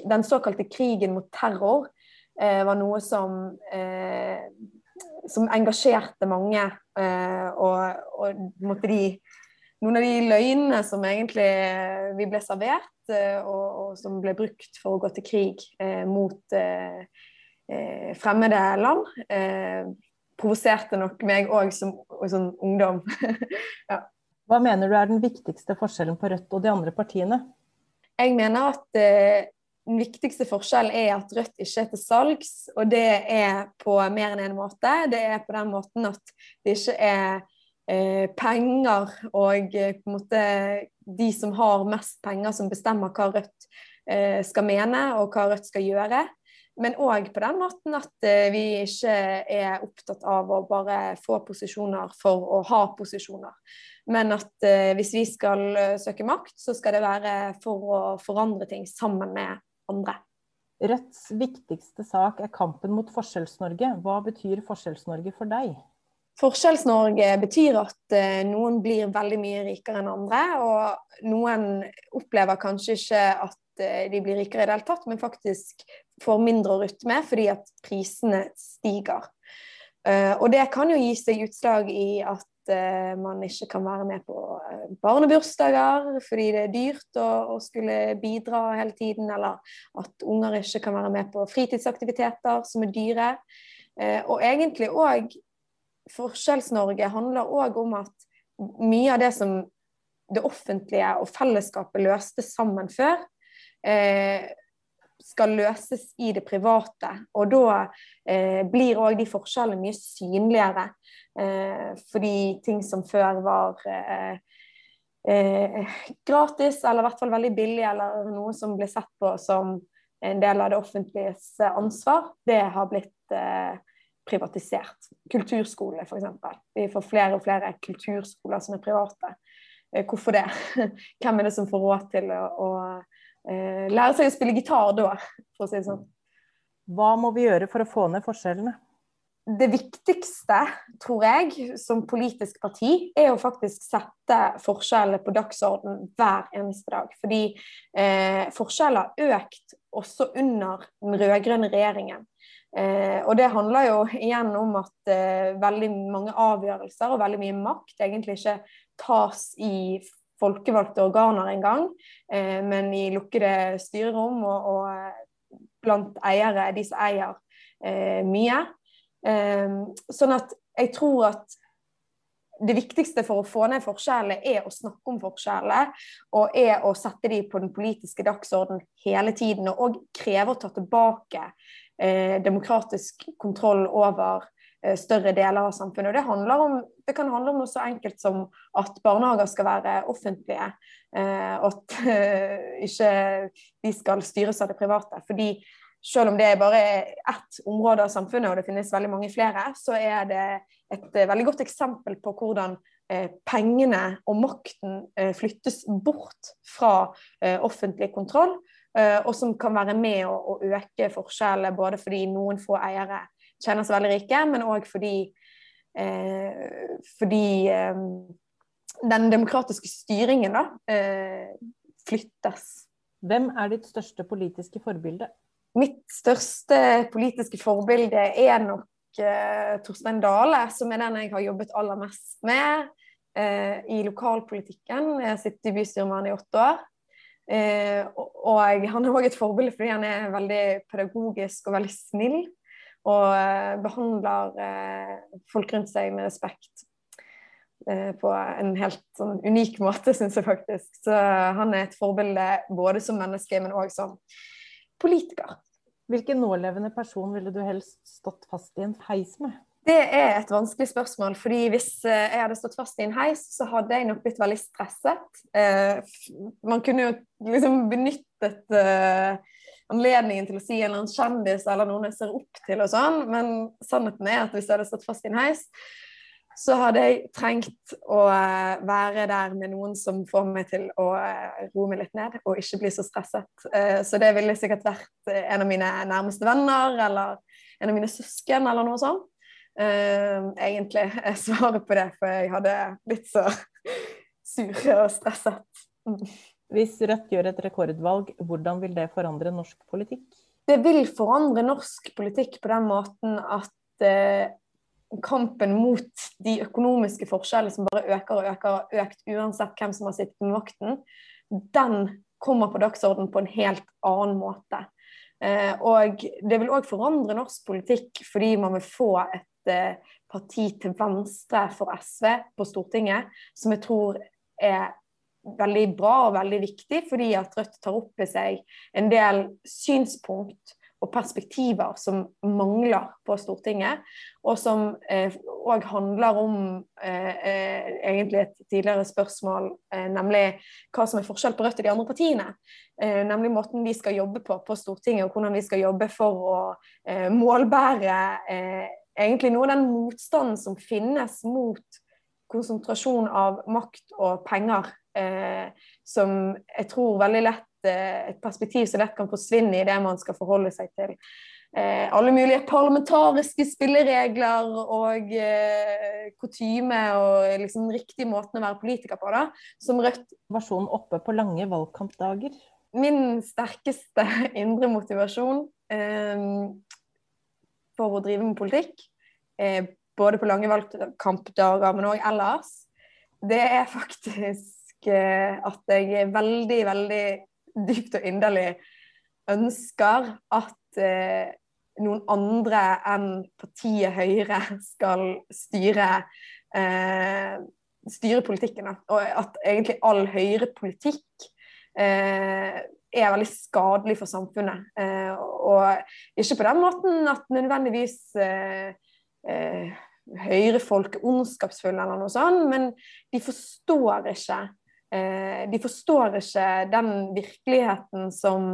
den såkalte krigen mot terror eh, var noe som, eh, som engasjerte mange. Eh, og, og de, noen av de løgnene som egentlig vi ble servert, eh, og, og, som ble brukt for å gå til krig mot fremmede land provoserte nok meg òg som, som, ungdom. ja. Hva mener du er den viktigste forskjellen på Rødt og de andre partiene? Jeg mener at eh, den viktigste forskjellen er at Rødt ikke er til salgs, og det er på mer enn én en måte. Det er på den måten at det ikke er eh, penger og eh, på en måte de som har mest penger, som bestemmer hva Rødt eh, skal mene og hva Rødt skal gjøre. Men òg på den måten at eh, vi ikke er opptatt av å bare få posisjoner for å ha posisjoner. Men at eh, hvis vi skal eh, søke makt, så skal det være for å forandre ting sammen med andre. Rødts viktigste sak er kampen mot Forskjells-Norge. Hva betyr Forskjells-Norge for deg? Forskjells-Norge betyr at noen blir veldig mye rikere enn andre, og noen opplever kanskje ikke at de blir rikere i det hele tatt, men faktisk får mindre å rutte med fordi at prisene stiger. Uh, og det kan jo gi seg utslag i at uh, man ikke kan være med på barnebursdager fordi det er dyrt å, å, skulle bidra hele tiden, eller at unger ikke kan være med på fritidsaktiviteter som er dyre. og egentlig òg Forskjells-Norge handler òg om at mye av det som det offentlige og fellesskapet løste sammen før, eh, skal løses i det private. Og da eh, blir òg de forskjellene mye synligere. Eh, fordi ting som før var eh, eh, gratis, eller i hvert fall veldig billig, eller noe som ble sett på som en del av det offentliges ansvar, det har blitt eh, privatisert. Kulturskole, f.eks. Vi får flere og flere kulturskoler som er private. Eh, hvorfor det? Hvem er det som får råd til å, å eh, lære seg å spille gitar da, for å si det sånn. Hva må vi gjøre for å få ned forskjellene? Det viktigste, tror jeg, som politisk parti, er å faktisk sette forskjellene på dagsorden hver eneste dag. Fordi eh, forskjeller har økt også under den rød-grønne regjeringen. Eh, og det handler jo igjen om at eh, veldig mange avgjørelser og veldig mye makt egentlig ikke tas i folkevalgte organer engang, eh, men i lukkede styrerom og, og, eh, blant eiere, de som eier eh, mye. Eh, sånn at jeg tror at det viktigste for å få ned forskjellene er å snakke om forskjellene, og er å sette dem på den politiske dagsorden hele tiden. Og kreve å ta tilbake eh, demokratisk kontroll over større deler av samfunnet. Og det, om, det, kan handle om noe så enkelt som at barnehager skal være offentlige, eh, og at eh, ikke de skal styres av det private. Fordi selv om det er bare ett område av samfunnet, og det finnes veldig mange flere, så er det et veldig godt eksempel på hvordan pengene og makten flyttes bort fra offentlig kontroll, og som kan være med å, øke forskjellene, både fordi noen få eiere tjener seg veldig rike, men òg fordi, eh, fordi eh, den demokratiske styringen da, eh, flyttes. Hvem er ditt største politiske forbilde? Mitt største politiske forbilde er nok eh, Torstein Dale, som er den jeg har jobbet aller mest med eh, i lokalpolitikken. Jeg har sittet i bystyremann i åtte år. Eh, og, og han er òg et forbilde fordi han er veldig pedagogisk og veldig snill. Og eh, behandler eh, folk rundt seg med respekt. Eh, på en helt sånn, unik måte, syns jeg faktisk. Så han er et forbilde både som menneske, men òg som politiker. Hvilken nålevende person ville du helst stått fast i en heis med? Det er et vanskelig spørsmål. fordi Hvis jeg hadde stått fast i en heis, så hadde jeg nok blitt veldig stresset. man kunne jo liksom benyttet anledningen til å si en eller annen kjendis eller noen jeg ser opp til og sånn, men sannheten er at hvis jeg hadde stått fast i en heis, så hadde jeg trengt å eh, være der med noen som får meg til å eh, roe meg litt ned og ikke bli så stresset. Eh, så det ville sikkert vært en av mine nærmeste venner eller en av mine søsken eller noe sånt. Egentlig er svaret på det, for jeg hadde blitt så sur og stresset. Hvis Rødt gjør et rekordvalg, hvordan vil det forandre norsk politikk? Det vil forandre norsk politikk på den måten at eh, kampen mot de økonomiske forskjellene som bare øker og øker, og økt uansett hvem som har sittet med makten, den kommer på dagsorden på en helt annen måte. Eh, og det vil òg forandre norsk politikk fordi man vil få et eh, parti til venstre for SV på Stortinget, som jeg tror er veldig bra og veldig viktig, fordi at Rødt tar opp i seg en del synspunkt og perspektiver som mangler på Stortinget, og som òg eh, handler om eh, eh, egentlig et tidligere spørsmål, eh, nemlig hva som er forskjell på Rødt og de andre partiene. Eh, nemlig måten vi skal jobbe på på Stortinget, og hvordan vi skal jobbe for å eh, målbære egentlig noe av den motstanden som finnes mot konsentrasjon av makt og penger som jeg tror veldig lett eh, Et perspektiv som lett kan forsvinne i det man skal forholde seg til. Eh, alle mulige parlamentariske spilleregler og eh, kutyme og liksom riktig måten å være politiker på, da, som Rødt Versjonen oppe på lange valgkampdager? Min sterkeste indre motivasjon eh, for å drive med politikk, eh, både på lange valgkampdager, men òg ellers, det er faktisk Eh, at jeg veldig, veldig dypt og inderlig ønsker at eh, noen andre enn partiet Høyre skal styre, eh, styre politikken. Og at egentlig all høyrepolitikk eh, er veldig skadelig for samfunnet. Eh, og ikke på den måten at nødvendigvis eh, Høyre-folk er ondskapsfulle eller noe sånt, men de forstår ikke Eh, de forstår ikke den virkeligheten som,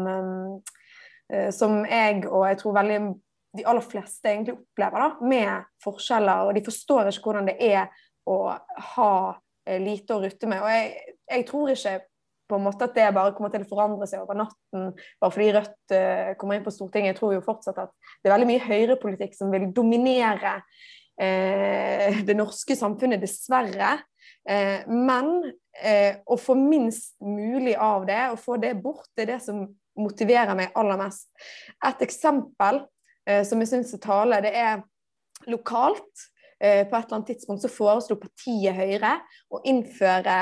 eh, som jeg og jeg tror veldig de aller fleste egentlig opplever, da, med forskjeller. Og de forstår ikke hvordan det er å ha eh, lite å rutte med. Og jeg, jeg tror ikke på en måte at det bare kommer til å forandre seg over natten bare fordi Rødt uh, kommer inn på Stortinget. Jeg tror jo fortsatt at det er veldig mye høyrepolitikk som vil dominere uh, det norske samfunnet, dessverre. Uh, men eh, å få minst mulig av det, og få det bort, det er det som motiverer meg aller mest. Et eksempel eh, som jeg syns er tale, det er lokalt. Eh, på et eller annet tidspunkt så foreslo partiet Høyre å innføre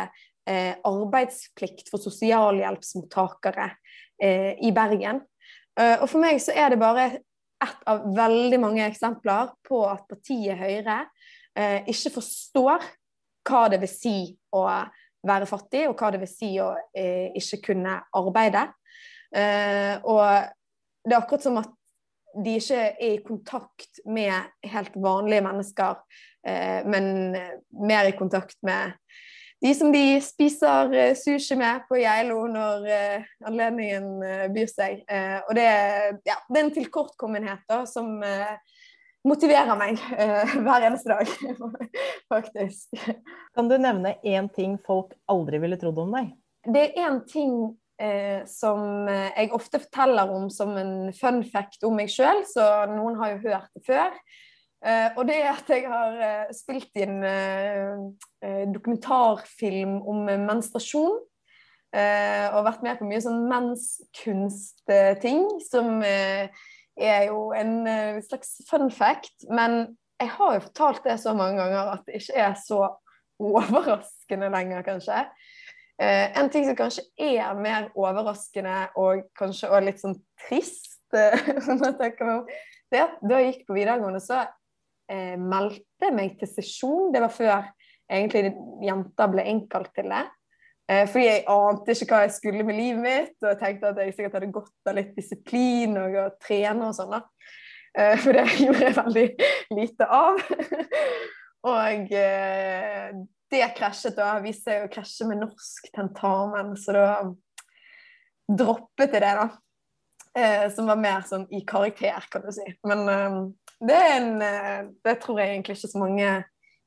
eh, arbeidsplikt for sosialhjelpsmottakere eh, i Bergen. Eh, og for meg så er det bare ett av veldig mange eksempler på at partiet Høyre ikke forstår hva det vil si å være fattig, og hva det vil si å eh, ikke kunne arbeide. Eh, og det er akkurat som at de ikke er i kontakt med helt vanlige mennesker, eh, men mer i kontakt med de som de spiser eh, sushi med på Geilo når eh, anledningen eh, byr seg. og det, ja, det, er en tilkortkommenhet da, som motiverer meg uh, hver eneste dag, faktisk. Kan du nevne én ting folk aldri ville trodd om deg? Det er én ting uh, som jeg ofte forteller om som en fun fact om meg sjøl, så noen har jo hørt det før. Uh, og det er at jeg har spilt inn dokumentarfilm om menstruasjon. og vært med på mye sånn menskunstting som er jo en uh, slags fun fact. Men jeg har jo fortalt det så mange ganger at det ikke er så overraskende lenger, kanskje. Uh, en ting som kanskje er mer overraskende og kanskje også litt sånn trist, det er at da jeg gikk på videregående, så eh, meldte meg til sesjon. Det var før egentlig jenter ble innkalt til det. Eh, fordi jeg ante ikke hva jeg skulle med livet mitt, og jeg tenkte at jeg sikkert hadde godt av litt disiplin og å trene og sånn. da. Eh, for det gjorde jeg veldig lite av. og eh, det krasjet da. Viste seg å krasje med norsk tentamen, så da droppet jeg det, da. Som var mer sånn i karakter, kan du si. Men det, en, det tror jeg egentlig ikke så mange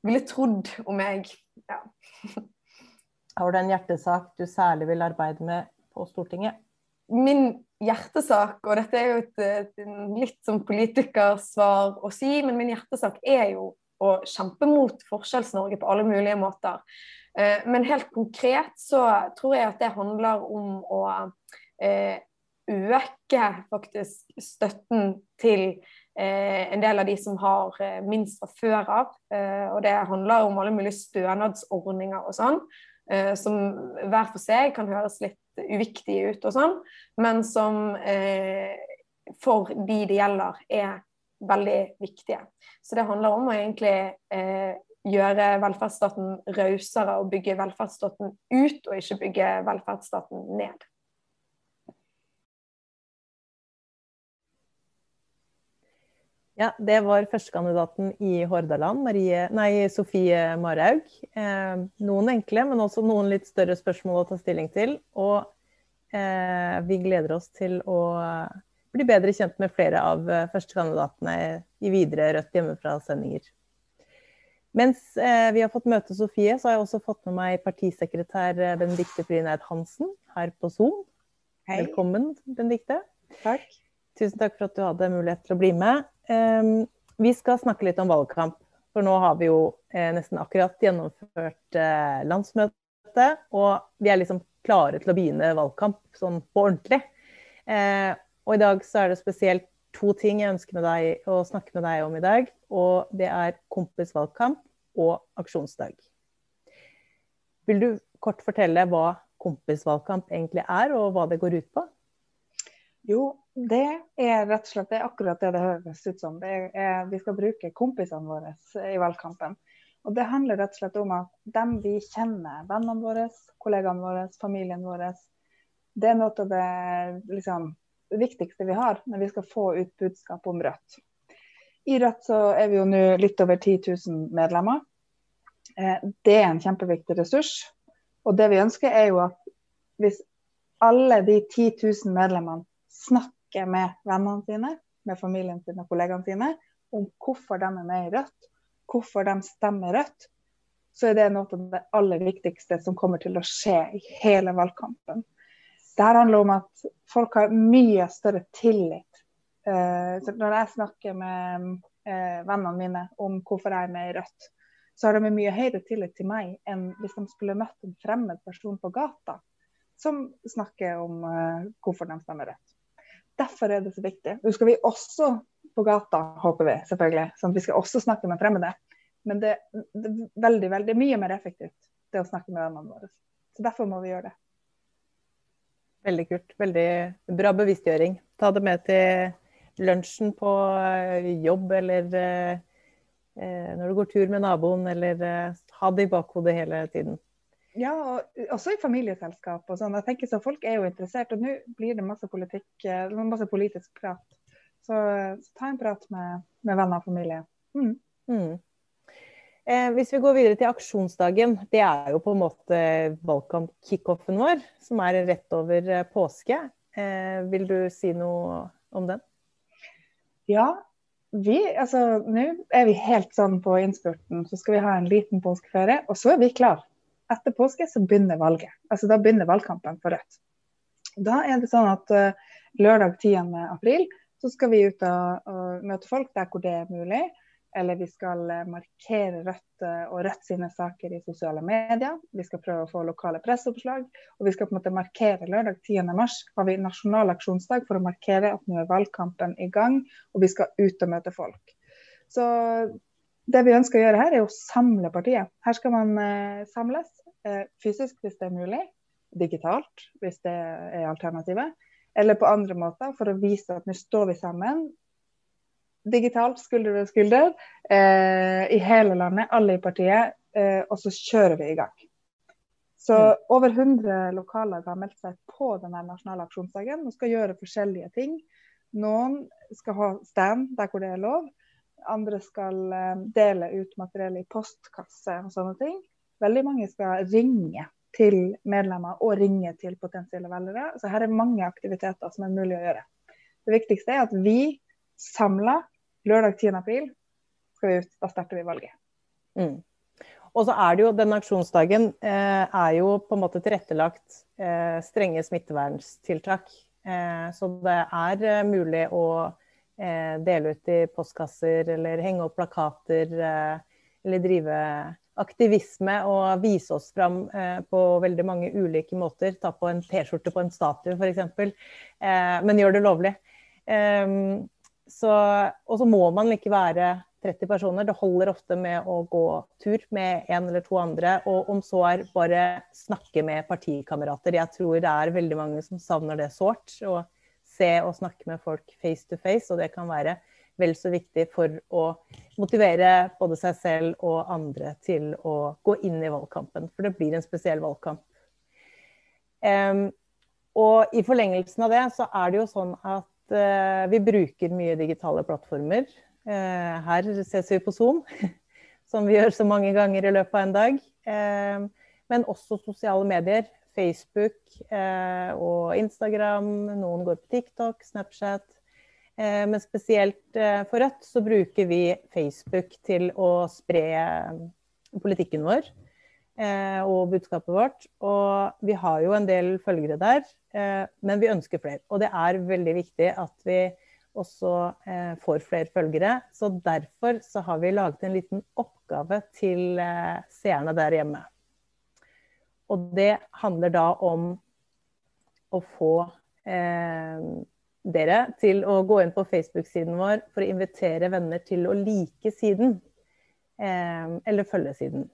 ville trodd om meg. Ja. Har du en hjertesak du særlig vil arbeide med på Stortinget? Min hjertesak, og dette er jo et, et litt som politikersvar å si, men min hjertesak er jo å kjempe mot Forskjells-Norge på alle mulige måter. Eh, men helt konkret så tror jeg at det handler om å eh, øke faktisk støtten til eh, en del av de som har minst fra før av. Og det handler om alle mulige stønadsordninger og sånn. Eh, som hver for seg kan høres litt uviktige ut og sånn, men som eh, for de det gjelder, er veldig viktige. Så det handler om å egentlig eh, gjøre velferdsstaten rausere og bygge velferdsstaten ut, og ikke bygge velferdsstaten ned. Ja, Det var førstekandidaten i Hordaland, Marie, nei, Sofie Marhaug. Eh, noen enkle, men også noen litt større spørsmål å ta stilling til. Og eh, vi gleder oss til å bli bedre kjent med flere av eh, førstekandidatene i videre Rødt hjemmefra-sendinger. Mens eh, vi har fått møte Sofie, så har jeg også fått med meg partisekretær Benedikte Benedicte Fryneid Hansen her på Zoom. Hei. Velkommen, Benedicte. Takk. Tusen takk for at du hadde mulighet til å bli med. Ehm, vi skal snakke litt om valgkamp. For nå har vi jo eh, nesten akkurat gjennomført landsmøtet, landsmøte. Og vi er liksom klare til å begynne valgkamp sånn på ordentlig. Eh, og i dag så er det spesielt to ting jeg ønsker deg å snakke med deg om i dag. Og det er kompisvalgkamp og aksjonsdag. Vil du kort fortelle hva kompisvalgkamp egentlig er, og hva det går ut på? Jo, det er rett og slett det er akkurat det det høres ut som. Er, vi skal bruke kompisene våre i valgkampen. Og Det handler rett og slett om at dem vi kjenner, vennene våre, kollegaene våre, familien vår, det er noe av det liksom, viktigste vi har når vi skal få ut budskap om Rødt. I Rødt så er vi jo nå litt over 10 000 medlemmer. Eh, det er en kjempeviktig ressurs. Og det vi ønsker er jo at hvis alle de 10 000 medlemmene snakke med vennene sine, med familien sin og kollegaene sine om hvorfor de er med i Rødt, hvorfor de stemmer Rødt, så er det noe av det aller viktigste som kommer til å skje i hele valgkampen. Det handler om at folk har mye større tillit. Så når jeg snakker med eh, vennene mine om hvorfor jeg er med i Rødt, så har de mye høyere tillit til meg enn hvis de skulle møtt en fremmed person på gata som snakker om uh, hvorfor de stemmer Rødt. Derfor er det så viktig. Nå skal vi også på gata, håper vi selvfølgelig. sånn at Vi skal også snakke med fremmede. Men det, det er veldig, veldig mye mer effektivt det å snakke med vennene våre. Så derfor må vi gjøre det. Veldig kult. Veldig bra bevisstgjøring. Ta det med til lunsjen på eh, jobb eller eh, eh, når du går tur med naboen, eller eh, ha det i bakhodet hele tiden. Ja, og også i familieselskap og sånn. Jeg tenker så Folk er jo interessert, og nå blir det masse politikk, eh, masse politisk prat. Så, så ta en prat med, med venner og familie. Mm. Mm. Eh, hvis vi går videre til aksjonsdagen, det er jo på en måte valgkamp-kickoffen vår, som er rett over eh, påske. Eh, vil du si noe om den? Ja, vi, altså nå er vi helt sånn på innspurten. Så skal vi ha en liten påskeferie, og så er vi klar etter påske så begynner valget. Altså Da begynner valgkampen for Rødt. Da er det sånn at uh, lørdag 10. april så skal vi ut og, og, møte folk der hvor det er mulig. Eller vi skal uh, markere Rødt uh, og Rødt sine saker i sosiale medier. Vi skal prøve å få lokale presseoppslag. Og vi skal på en måte markere lørdag 10. mars har vi nasjonal aksjonsdag for å markere at nå er valgkampen i gang, og vi skal ut og møte folk. Så det vi ønsker å gjøre her, er å samle partiet. Her skal man eh, samles eh, fysisk hvis det er mulig, digitalt hvis det er alternativet, eller på andre måter for å vise at nå står vi sammen. digitalt, skulder ved skulder, eh, i hele landet, alle i partiet. Eh, og så kjører vi i gang. Så mm. over 100 lokallag har meldt seg på denne nasjonale aksjonsdagen og skal gjøre forskjellige ting. Noen skal ha stand der hvor det er lov. Andre skal eh, dele ut materiell i postkasse og sånne ting. Veldig mange skal ringe til medlemmer og ringe til potensielle velgere. Så her er mange aktiviteter som er mulig å gjøre. Det viktigste er at vi samla lørdag 10. april skal vi ut. Da starter vi valget. Mm. Og så er det jo, Den aksjonsdagen eh, er jo på en måte tilrettelagt eh, strenge smitteverntiltak. Eh, så det er eh, mulig å eh, dele ut i postkasser eller henge opp plakater eh, eller drive aktivisme og vise oss fram eh, på veldig mange ulike måter. Ta på en T-skjorte på en statue f.eks., eh, men gjør det lovlig. Eh, og så må man ikke være 30 personer. Det holder ofte med å gå tur med en eller to andre, og om så er bare snakke med partikamerater. Jeg tror det er veldig mange som savner det sårt. Å se og snakke med folk face to face, og det kan være vel så viktig for å motivere både seg selv og andre til å gå inn i valgkampen. For det blir en spesiell valgkamp. Um, og i forlengelsen av det så er det jo sånn at uh, vi bruker mye digitale plattformer. Uh, her ses vi på Zoom, som vi gjør så mange ganger i løpet av en dag. Uh, men også sosiale medier. Facebook eh, og Instagram. Noen går på TikTok, Snapchat. Eh, men spesielt eh, for Rødt så bruker vi Facebook til å spre eh, politikken vår og budskapet vårt. Og vi har jo en del følgere der, men vi ønsker flere. Og det er veldig viktig at vi også får flere følgere. Så derfor så har vi laget en liten oppgave til seerne der hjemme. Og det handler da om å få dere til å gå inn på Facebook-siden vår for å invitere venner til å like siden. Eh, eller følge siden.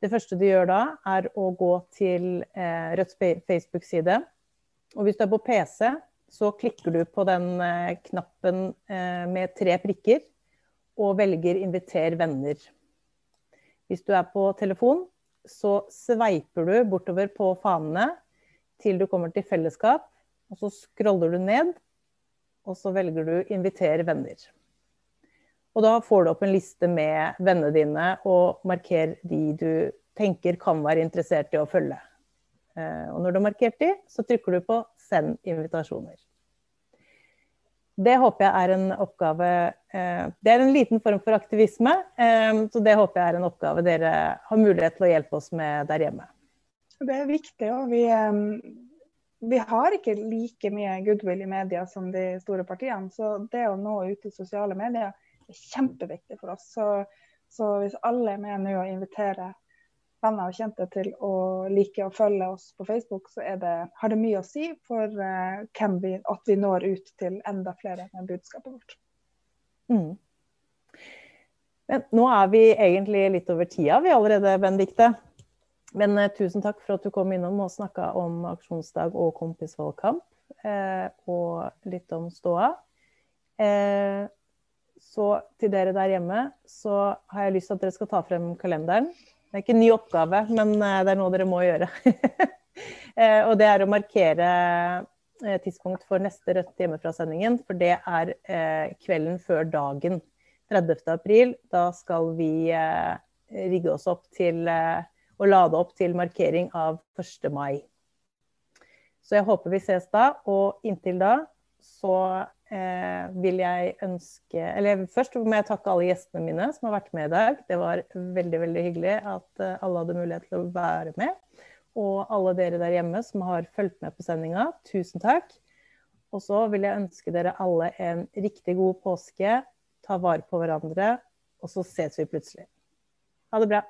Det første du gjør da, er å gå til eh, Rødts Facebook-side. Og hvis du er på PC, så klikker du på den eh, knappen eh, med tre prikker og velger 'inviter venner'. Hvis du er på telefon, så sveiper du bortover på fanene til du kommer til fellesskap og så scroller du ned, og så velger du 'invitere venner'. Og da får du opp en liste med vennene dine, og marker de du tenker kan være interessert i å følge. Eh, og når du har markert de, så trykker du på 'send invitasjoner'. Det håper jeg er en oppgave eh, Det er en liten form for aktivisme, eh, så det håper jeg er en oppgave dere har mulighet til å hjelpe oss med der hjemme. Det er viktig. og vi vi har ikke like mye goodwill i media som de store partiene. Så det å nå ut i sosiale medier er kjempeviktig for oss. Så, så hvis alle er med nå og inviterer venner og kjente til å like og følge oss på Facebook, så det, har det mye å si for uh, vi, at vi når ut til enda flere med budskapet vårt. Mm. Men nå er vi egentlig litt over tida vi allerede, Benedicte. Men eh, tusen takk for at du kom innom og snakka om aksjonsdag og kompisvalgkamp. Eh, og litt om ståa. Eh, så til dere der hjemme så har jeg lyst til at dere skal ta frem kalenderen. Det er ikke en ny oppgave, men eh, det er noe dere må gjøre. eh, og det er å markere eh, tidspunkt for neste Rødt hjemmefra-sendingen. For det er kvelden før dagen. 30. april. Da skal vi rigge oss opp til og lade opp til markering av 1. mai. Så jeg håper vi ses da. Og inntil da så eh, vil jeg ønske Eller først må jeg takke alle gjestene mine som har vært med i dag. Det var veldig, veldig hyggelig at eh, alle hadde mulighet til å være med. Og alle dere der hjemme som har fulgt med på sendinga, tusen takk. Og så vil jeg ønske dere alle en riktig god påske. Ta vare på hverandre, og så ses vi plutselig. Ha det bra.